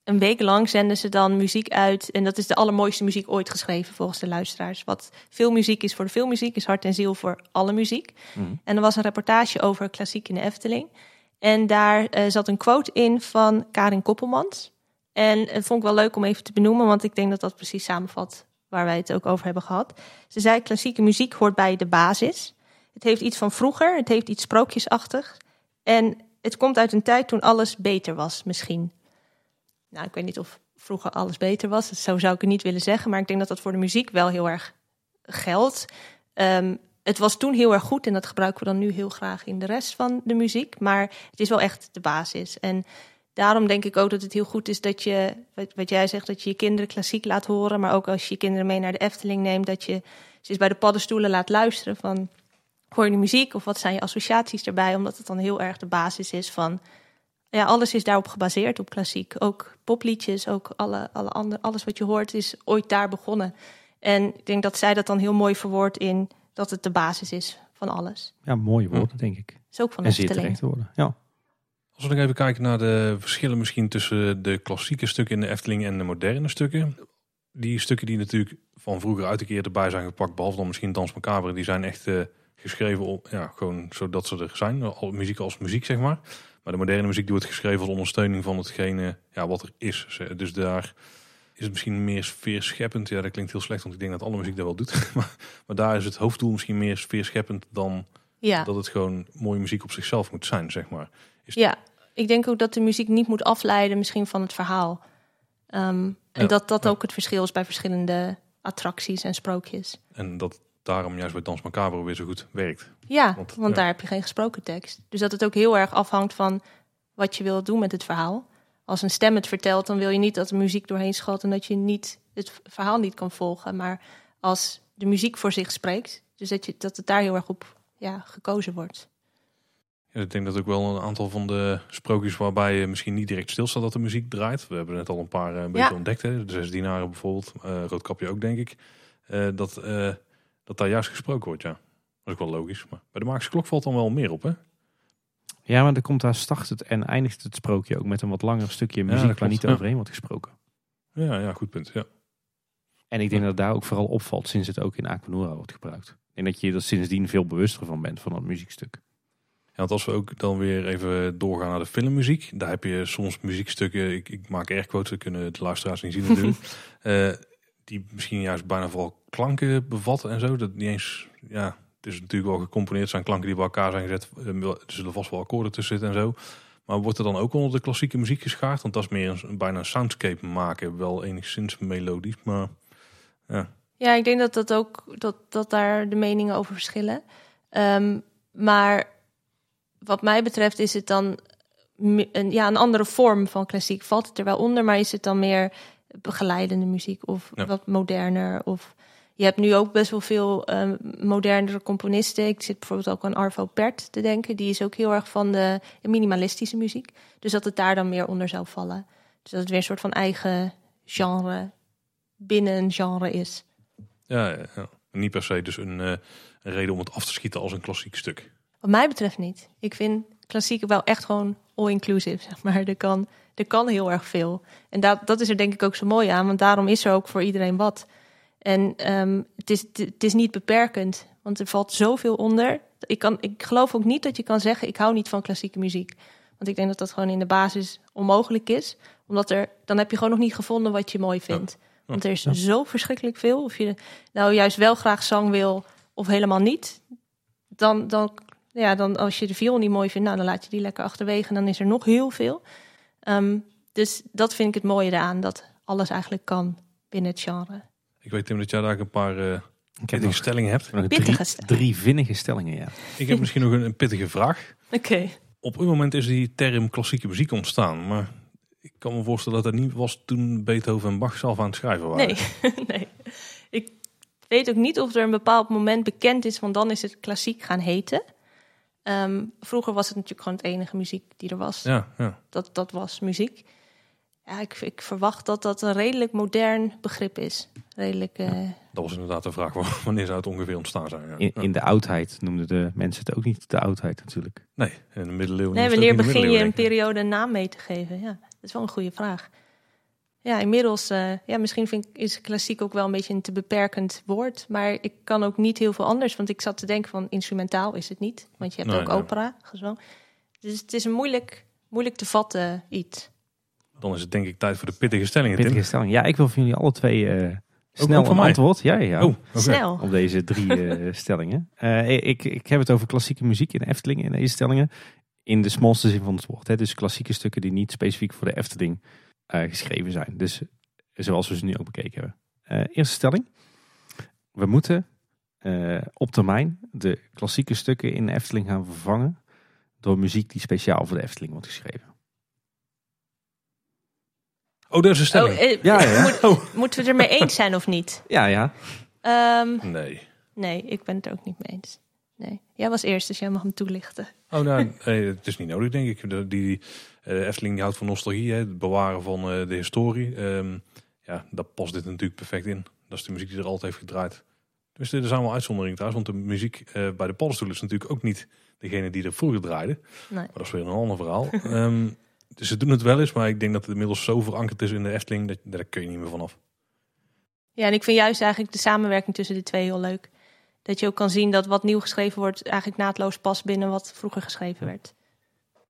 een week lang zenden ze dan muziek uit. En dat is de allermooiste muziek ooit geschreven volgens de luisteraars. Wat veel muziek is voor de filmmuziek, is Hart en Ziel voor alle muziek. En er was een reportage over klassiek in de Efteling. En daar eh, zat een quote in van Karin Koppelmans. En het vond ik wel leuk om even te benoemen, want ik denk dat dat precies samenvat waar wij het ook over hebben gehad. Ze zei: klassieke muziek hoort bij de basis. Het heeft iets van vroeger, het heeft iets sprookjesachtig. En het komt uit een tijd toen alles beter was, misschien. Nou, ik weet niet of vroeger alles beter was. Zo zou ik het niet willen zeggen. Maar ik denk dat dat voor de muziek wel heel erg geldt. Ehm, het was toen heel erg goed en dat gebruiken we dan nu heel graag in de rest van de muziek. Maar het is wel echt de basis. En daarom denk ik ook dat het heel goed is dat je, wat, jij zegt, dat je je kinderen klassiek laat horen. Maar ook als je je kinderen mee naar de Efteling neemt, dat je ze eens bij de paddenstoelen laat luisteren van hoor je de muziek of wat zijn je associaties erbij? Omdat het dan heel erg de basis is van ja, alles is daarop gebaseerd op klassiek. Ook popliedjes, ook alle, alle andere, alles wat je hoort is ooit daar begonnen. En ik denk dat zij dat dan heel mooi verwoordt in dat het de basis is van alles. Ja, mooie woorden, denk ik. is ook van de En zeer Efteling. terecht woorden. Ja. Als we nog even kijken naar de verschillen misschien tussen de klassieke stukken in de Efteling en de moderne stukken. Die stukken die natuurlijk van vroeger uit een keer erbij zijn gepakt, behalve dan misschien Dans Macabre, die zijn echt eh, geschreven op, ja, gewoon zodat ze er zijn. Al, muziek als muziek, zeg maar. Maar de moderne muziek die wordt geschreven als ondersteuning van hetgene ja, wat er is. Dus daar is het misschien meer sfeerscheppend. Ja, dat klinkt heel slecht, want ik denk dat alle muziek dat wel doet. maar, maar daar is het hoofddoel misschien meer sfeerscheppend dan Ja. dat het gewoon mooie muziek op zichzelf moet zijn, zeg maar. ja, ik denk ook dat de muziek niet moet afleiden misschien van het verhaal. Ehm, en Ja, dat dat ja. ook het verschil is bij verschillende attracties en sprookjes. En dat daarom juist bij Dans Macabre weer zo goed werkt. Ja, Want, want, ja. daar heb je geen gesproken tekst. Dus dat het ook heel erg afhangt van wat je wil doen met het verhaal. Als een stem het vertelt, dan wil je niet dat de muziek doorheen schat en dat je niet het verhaal niet kan volgen. Maar als de muziek voor zich spreekt, dus dat, je, dat het daar heel erg op ja, gekozen wordt. Ja, ik denk dat ook wel een aantal van de sprookjes waarbij je misschien niet direct stilstaat dat de muziek draait. We hebben net al een paar eh, een beetje Ja. ontdekt. Hè? De Zes Dienaren bijvoorbeeld. eh Roodkapje ook, denk ik. Eh, dat, dat daar juist gesproken wordt, ja. Dat is ook wel logisch. Maar bij de Maagse Klok valt dan wel meer op, hè? ja, maar dan komt daar start het en eindigt het sprookje ook met een wat langer stukje muziek waar klopt, niet ja. overheen wordt gesproken. Ja, ja, goed punt. Ja. En ik denk dat het daar ook vooral opvalt sinds het ook in Aquanura wordt gebruikt. En dat je er sindsdien veel bewuster van bent van dat muziekstuk. Ja, want als we ook dan weer even doorgaan naar de filmmuziek. Daar heb je soms muziekstukken, ik, ik maak airquotes, dat kunnen de luisteraars niet zien natuurlijk. Eh, die misschien juist bijna vooral klanken bevatten en zo. Dat niet eens, ja, het is natuurlijk wel gecomponeerd. zijn klanken die bij elkaar zijn gezet. Eh, Er zullen vast wel akkoorden tussen zitten en zo. Maar wordt er dan ook onder de klassieke muziek geschaard? Want dat is meer een, bijna een soundscape maken. Wel enigszins melodisch, maar ja. Ja, ik denk dat, dat, ook, dat, dat daar de meningen over verschillen. Ehm, maar wat mij betreft is het dan een, ja, een andere vorm van klassiek. Valt het er wel onder, maar is het dan meer begeleidende muziek of Ja. wat moderner? Of je hebt nu ook best wel veel um, modernere componisten. Ik zit bijvoorbeeld ook aan Arvo Pärt te denken. Die is ook heel erg van de minimalistische muziek. Dus dat het daar dan meer onder zou vallen. Dus dat het weer een soort van eigen genre binnen een genre is. Ja, ja, ja. niet per se dus een, eh, een reden om het af te schieten als een klassiek stuk. Wat mij betreft niet. Ik vind klassiek wel echt gewoon all-inclusive, zeg maar. Er kan, er kan heel erg veel. En dat, dat is er denk ik ook zo mooi aan, want daarom is er ook voor iedereen wat. En ehm, het, is, het is niet beperkend, want er valt zoveel onder. Ik, kan, ik geloof ook niet dat je kan zeggen, ik hou niet van klassieke muziek. Want ik denk dat dat gewoon in de basis onmogelijk is. Omdat er, dan heb je gewoon nog niet gevonden wat je mooi vindt. Want er is zo verschrikkelijk veel. Of je nou juist wel graag zang wil of helemaal niet. Dan, dan, ja, dan als je de viool niet mooi vindt, nou, dan laat je die lekker achterwege. En dan is er nog heel veel. Ehm, dus dat vind ik het mooie eraan. Dat alles eigenlijk kan binnen het genre. Ik weet Tim dat jij daar een paar eh Ik heb pittige nog, stellingen hebt. nog drie, stellingen. drie vinnige stellingen, ja. Ik heb misschien nog een, een pittige vraag. Oké. Op een moment is die term klassieke muziek ontstaan. Maar ik kan me voorstellen dat dat niet was toen Beethoven en Bach zelf aan het schrijven waren. Nee, nee. Ik weet ook niet of er een bepaald moment bekend is, want dan is het klassiek gaan heten. Ehm, vroeger was het natuurlijk gewoon het enige muziek die er was. Ja, ja. Dat, dat was muziek. Ja, ik, ik verwacht dat dat een redelijk modern begrip is. Redelijk, eh, Dat was inderdaad de vraag wa- wanneer zou het ongeveer ontstaan zijn. Ja. In, de oudheid noemden de mensen het ook niet de oudheid natuurlijk. Nee, in de middeleeuwen. Nee, wanneer begin je een periode een naam mee te geven? Ja, dat is wel een goede vraag. Ja, inmiddels, eh, ja, misschien vind ik, is klassiek ook wel een beetje een te beperkend woord. Maar ik kan ook niet heel veel anders. Want ik zat te denken van instrumentaal is het niet. Want je hebt Nee, ook nee. opera, gezang. Dus het is een moeilijk, moeilijk te vatten iets. Dan is het denk ik tijd voor de pittige stellingen, Pittige Tim. stelling. Ja, ik wil van jullie alle twee eh, snel ook een mij? antwoord. Ja, ja, ja. Oh. Snel. Op deze drie eh, stellingen. Eh, ik, ik heb het over klassieke muziek in de Efteling in deze stellingen. In de smalste zin van het woord. Hè. Dus klassieke stukken die niet specifiek voor de Efteling geschreven zijn. Dus zoals we ze nu ook bekeken hebben. Eh, eerste stelling. We moeten eh, op termijn de klassieke stukken in de Efteling gaan vervangen. Door muziek die speciaal voor de Efteling wordt geschreven. Oh, dat is een stelling. Oh, eh, Ja, ja. moet- Oh. moeten we het ermee eens zijn of niet? Ja, ja. Ehm, Nee. nee, ik ben het er ook niet mee eens. Nee. Jij was eerst, dus jij mag hem toelichten. Oh, nou, nee, het is niet nodig, denk ik. De, die, eh, Efteling die houdt van nostalgie, hè, het bewaren van eh, de historie. Ehm, ja, daar past dit natuurlijk perfect in. Dat is de muziek die er altijd heeft gedraaid. Dus er zijn wel uitzonderingen trouwens, want de muziek eh, bij de paddenstoelen is natuurlijk ook niet degene die er vroeger draaide. Nee. Maar dat is weer een ander verhaal. Ehm, dus ze doen het wel eens, maar ik denk dat het inmiddels zo verankerd is in de Efteling, dat, daar kun je niet meer vanaf. Ja, en ik vind juist eigenlijk de samenwerking tussen de twee heel leuk. Dat je ook kan zien dat wat nieuw geschreven wordt eigenlijk naadloos past binnen wat vroeger geschreven werd.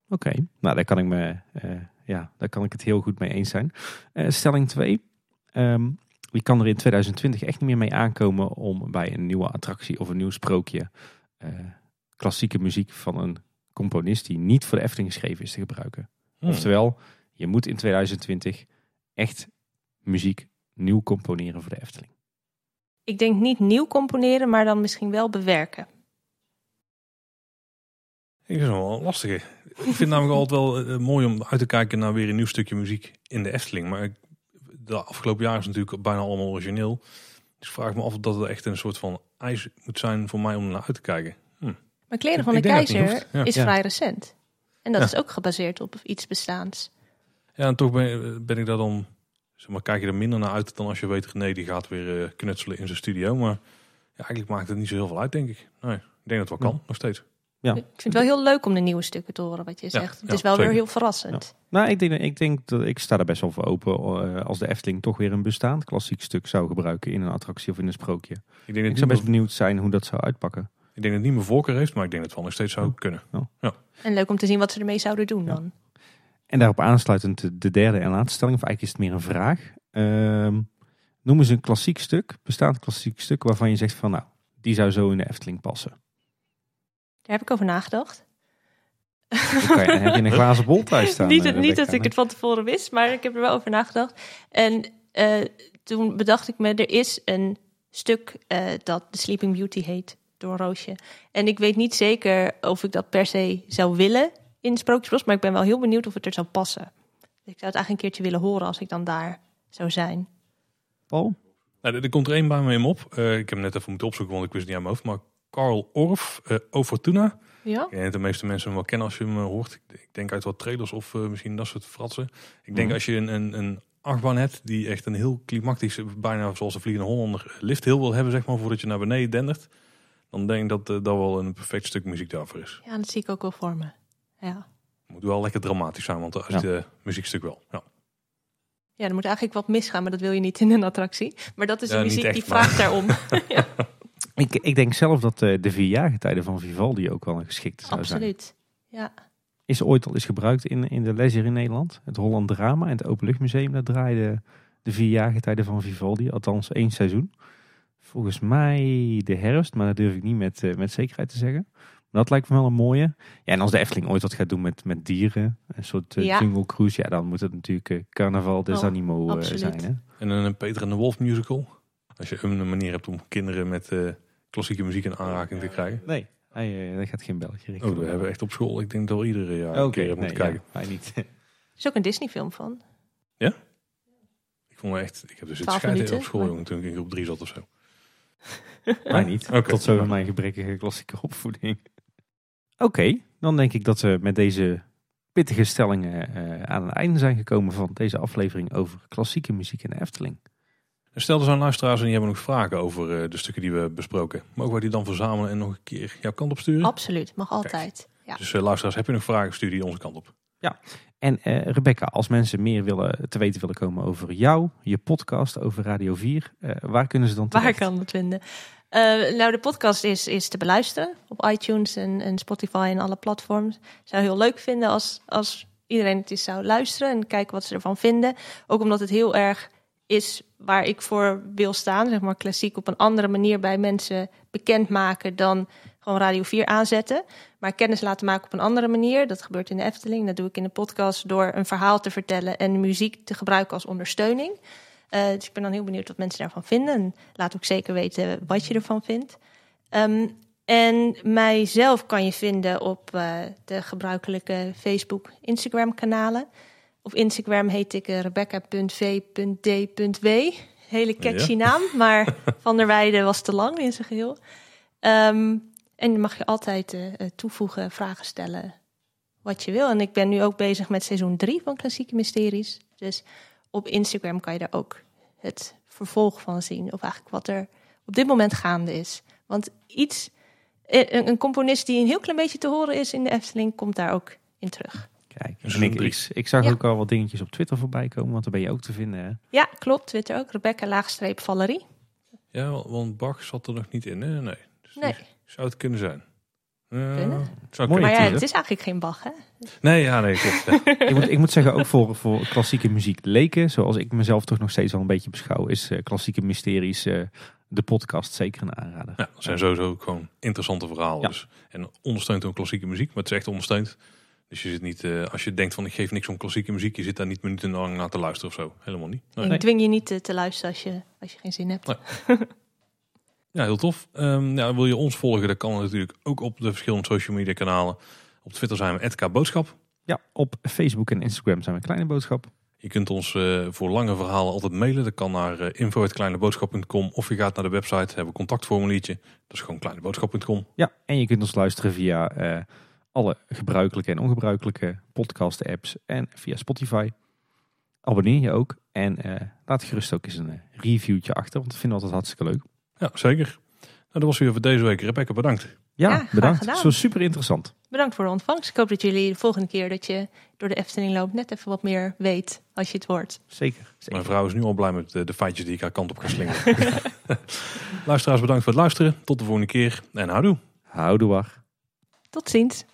Oké, nou daar kan ik me, eh, ja, daar kan ik het heel goed mee eens zijn. Eh, stelling 2. je kan er in 2020 echt niet meer mee aankomen om bij een nieuwe attractie of een nieuw sprookje eh, klassieke muziek van een componist die niet voor de Efteling geschreven is te gebruiken. Hmm. Oftewel, je moet in 2020 echt muziek nieuw componeren voor de Efteling. Ik denk niet nieuw componeren, maar dan misschien wel bewerken. Ik vind het wel lastig. Ik vind het namelijk altijd wel eh, mooi om uit te kijken naar weer een nieuw stukje muziek in de Efteling. Maar ik, de afgelopen jaren is het natuurlijk bijna allemaal origineel. Dus ik vraag me af of dat er echt een soort van eis moet zijn voor mij om naar uit te kijken. Maar Kleren van de het Keizer ja. is Ja. vrij recent. En dat Ja. is ook gebaseerd op iets bestaans. Ja, en toch ben, ben ik daar dan, zeg maar, kijk je er minder naar uit dan als je weet, nee, die gaat weer eh, knutselen in zijn studio. Maar ja, eigenlijk maakt het niet zo heel veel uit, denk ik. Nee, ik denk dat het wel kan, nog steeds. Ja. Ik vind het wel heel leuk om de nieuwe stukken te horen wat je Ja, zegt. het ja, is wel zeker. weer heel verrassend. Nou, ik denk, ik denk dat ik sta er best wel voor open eh, als de Efteling toch weer een bestaand klassiek stuk zou gebruiken in een attractie of in een sprookje. Ik denk, dat Ik zou best benieuwd zijn hoe dat zou uitpakken. ik denk dat het niet meer voorkeur heeft, maar ik denk dat het wel nog steeds zou kunnen. En leuk om te zien wat ze ermee zouden doen Ja. dan. En daarop aansluitend de- de derde en laatste stelling, of eigenlijk is het meer een vraag. Ehm, noem eens een klassiek stuk, bestaand klassiek stuk, waarvan je zegt van nou, die zou zo in de Efteling passen. Daar heb ik over nagedacht. Oké, dan heb je een glazen bol thuis staan. niet, eh, niet dat ik het van tevoren wist, maar ik heb er wel over nagedacht. En eh, toen bedacht ik me, er is een stuk eh, dat The Sleeping Beauty heet door Roosje. En ik weet niet zeker of ik dat per se zou willen in Sprookjesbos, maar ik ben wel heel benieuwd of het er zou passen. Ik zou het eigenlijk een keertje willen horen als ik dan daar zou zijn. Paul? Nou, er- komt er één bij me in op. Eh, ik heb hem net even moeten opzoeken, want ik wist het niet aan mijn hoofd. Maar Carl Orff, eh O Fortuna. Ja? Ik dat de meeste mensen hem wel kennen als je hem eh, hoort. Ik, denk uit wat trailers of eh, misschien dat soort fratsen. Ik denk Mhm. als je een, een, een achtbaan hebt die echt een heel klimactisch, bijna zoals de Vliegende Hollander, lift heel wil hebben, zeg maar, voordat je naar beneden dendert. Dan denk ik dat eh, dat wel een perfect stuk muziek daarvoor is. ja, dat zie ik ook wel voor me. Ja. Moet wel lekker dramatisch zijn, want als Ja. het eh, muziekstuk wel. Ja. ja, er moet eigenlijk wat misgaan, maar dat wil je niet in een attractie. Maar dat is Ja, de muziek echt, die maar- vraagt daarom. Ik, ik denk zelf dat eh, de vier jaargetijden van Vivaldi ook wel een geschikte zou zijn. Absoluut. Ja. is ooit al eens gebruikt in, in de les hier in Nederland. Het Holland Drama en het Openluchtmuseum. Daar draaide de vierjarige tijden van Vivaldi, althans één seizoen. Volgens mij de herfst, maar dat durf ik niet met, uh, met zekerheid te zeggen. Maar dat lijkt me wel een mooie. Ja, en als de Efteling ooit wat gaat doen met, met dieren, een soort uh, Ja. jungle cruise, ja, dan moet het natuurlijk uh, Carnaval des Oh, Animo uh, absoluut. zijn. Hè? En een Peter en de Wolf musical. Als je een manier hebt om kinderen met eh, klassieke muziek in aanraking te krijgen. Nee, hij, uh, hij gaat geen belletje richten. Oh, we hebben echt op school, ik denk dat we iedere jaar een keer moeten nee, kijken. ja, hij niet. Er is ook een Disney film van. Ik vond me echt, ik heb dus het 12 scheiden op school, maar- jongen, toen ik op drie zat of zo. Mij niet. Tot zover mijn gebrekkige klassieke opvoeding. Oké, dan denk ik dat we met deze pittige stellingen eh, aan het einde zijn gekomen van deze aflevering over klassieke muziek in de Efteling. En stel er zijn luisteraars en die hebben nog vragen over eh, de stukken die we besproken. Mogen wij die dan verzamelen en nog een keer jouw kant op sturen? Absoluut, mag altijd. Ja. Dus eh, luisteraars, heb je nog vragen, stuur die onze kant op. En eh, Rebecca, als mensen meer willen, te weten willen komen over jou, je podcast over Radio 4, eh, waar kunnen ze dan Waar terecht? kan dat vinden? Eh, nou, de podcast is, is te beluisteren op iTunes en, en Spotify en alle platforms. Zou heel leuk vinden als, als iedereen het eens zou luisteren en kijken wat ze ervan vinden. Ook omdat het heel erg is waar ik voor wil staan, zeg maar klassiek op een andere manier bij mensen bekendmaken dan gewoon Radio 4 aanzetten. Maar kennis laten maken op een andere manier. Dat gebeurt in de Efteling. Dat doe ik in de podcast door een verhaal te vertellen en muziek te gebruiken als ondersteuning. Eh, dus ik ben dan heel benieuwd wat mensen daarvan vinden. En laat ook zeker weten wat je ervan vindt. Ehm, en mijzelf kan je vinden op eh, de gebruikelijke Facebook, Instagram kanalen. Op Instagram heet ik eh, rebecca.v.d.w. Hele catchy naam, maar Van der Weijden was te lang in zijn geheel. Ehm, en dan mag je altijd toevoegen, vragen stellen, wat je wil. En ik ben nu ook bezig met seizoen 3 van Klassieke Mysteries. Dus op Instagram kan je daar ook het vervolg van zien. Of eigenlijk wat er op dit moment gaande is. Want iets, eh, een, een componist die een heel klein beetje te horen is in de Efteling, komt daar ook in terug. Kijk, Dus en ik, ik, ik zag Ja. ook al wat dingetjes op Twitter voorbij komen, want daar ben je ook te vinden. Hè? Ja, klopt. Twitter ook. Rebecca laagstreep Valerie. Ja, want Bach zat er nog niet in, hè? Nee. Dus Nee. zou het kunnen zijn. Kunnen? Mooi. Maar ja, het is eigenlijk geen Bach, hè? Nee, ja, nee, klopt. Ja. ik, moet, ik moet zeggen, ook voor, voor klassieke muziek leken, zoals ik mezelf toch nog steeds wel een beetje beschouw, is eh, Klassieke Mysteries, eh, de podcast, zeker een aanrader. Ja, dat zijn sowieso ook gewoon interessante verhalen. Ja. Dus, en ondersteunt ook klassieke muziek, maar het is echt ondersteund. Dus je zit niet, eh, als je denkt van ik geef niks om klassieke muziek, je zit daar niet minutenlang naar te luisteren of zo. Helemaal niet. Nee. Ik dwing je niet te, te luisteren als je, als je geen zin hebt. Nee. Ja, heel tof. Ehm, ja, wil je ons volgen, dan kan natuurlijk ook op de verschillende social media kanalen. Op Twitter zijn we @k boodschap. Ja, op Facebook en Instagram zijn we Kleine Boodschap. Je kunt ons eh, voor lange verhalen altijd mailen. Dat kan naar uh, info.kleineboodschap.com of je gaat naar de website, hebben we contactformuliertje. Dat is gewoon kleineboodschap.com. Ja, en je kunt ons luisteren via eh, alle gebruikelijke en ongebruikelijke podcast apps en via Spotify. Abonneer je ook en eh, laat gerust ook eens een eh, reviewtje achter, want dat vinden we altijd hartstikke leuk. Ja, zeker. Nou, dat was weer voor deze week. Rebecca, bedankt. Ja, bedankt. gedaan. Zo super interessant. Bedankt voor de ontvangst. Ik hoop dat jullie de volgende keer dat je door de Efteling loopt net even wat meer weet als je het hoort. Zeker. zeker. Mijn vrouw is nu al blij met de, de feitjes die ik haar kant op ga slingeren. Luisteraars, bedankt voor het luisteren. Tot de volgende keer en houdoe. Houdoe waar. Tot ziens.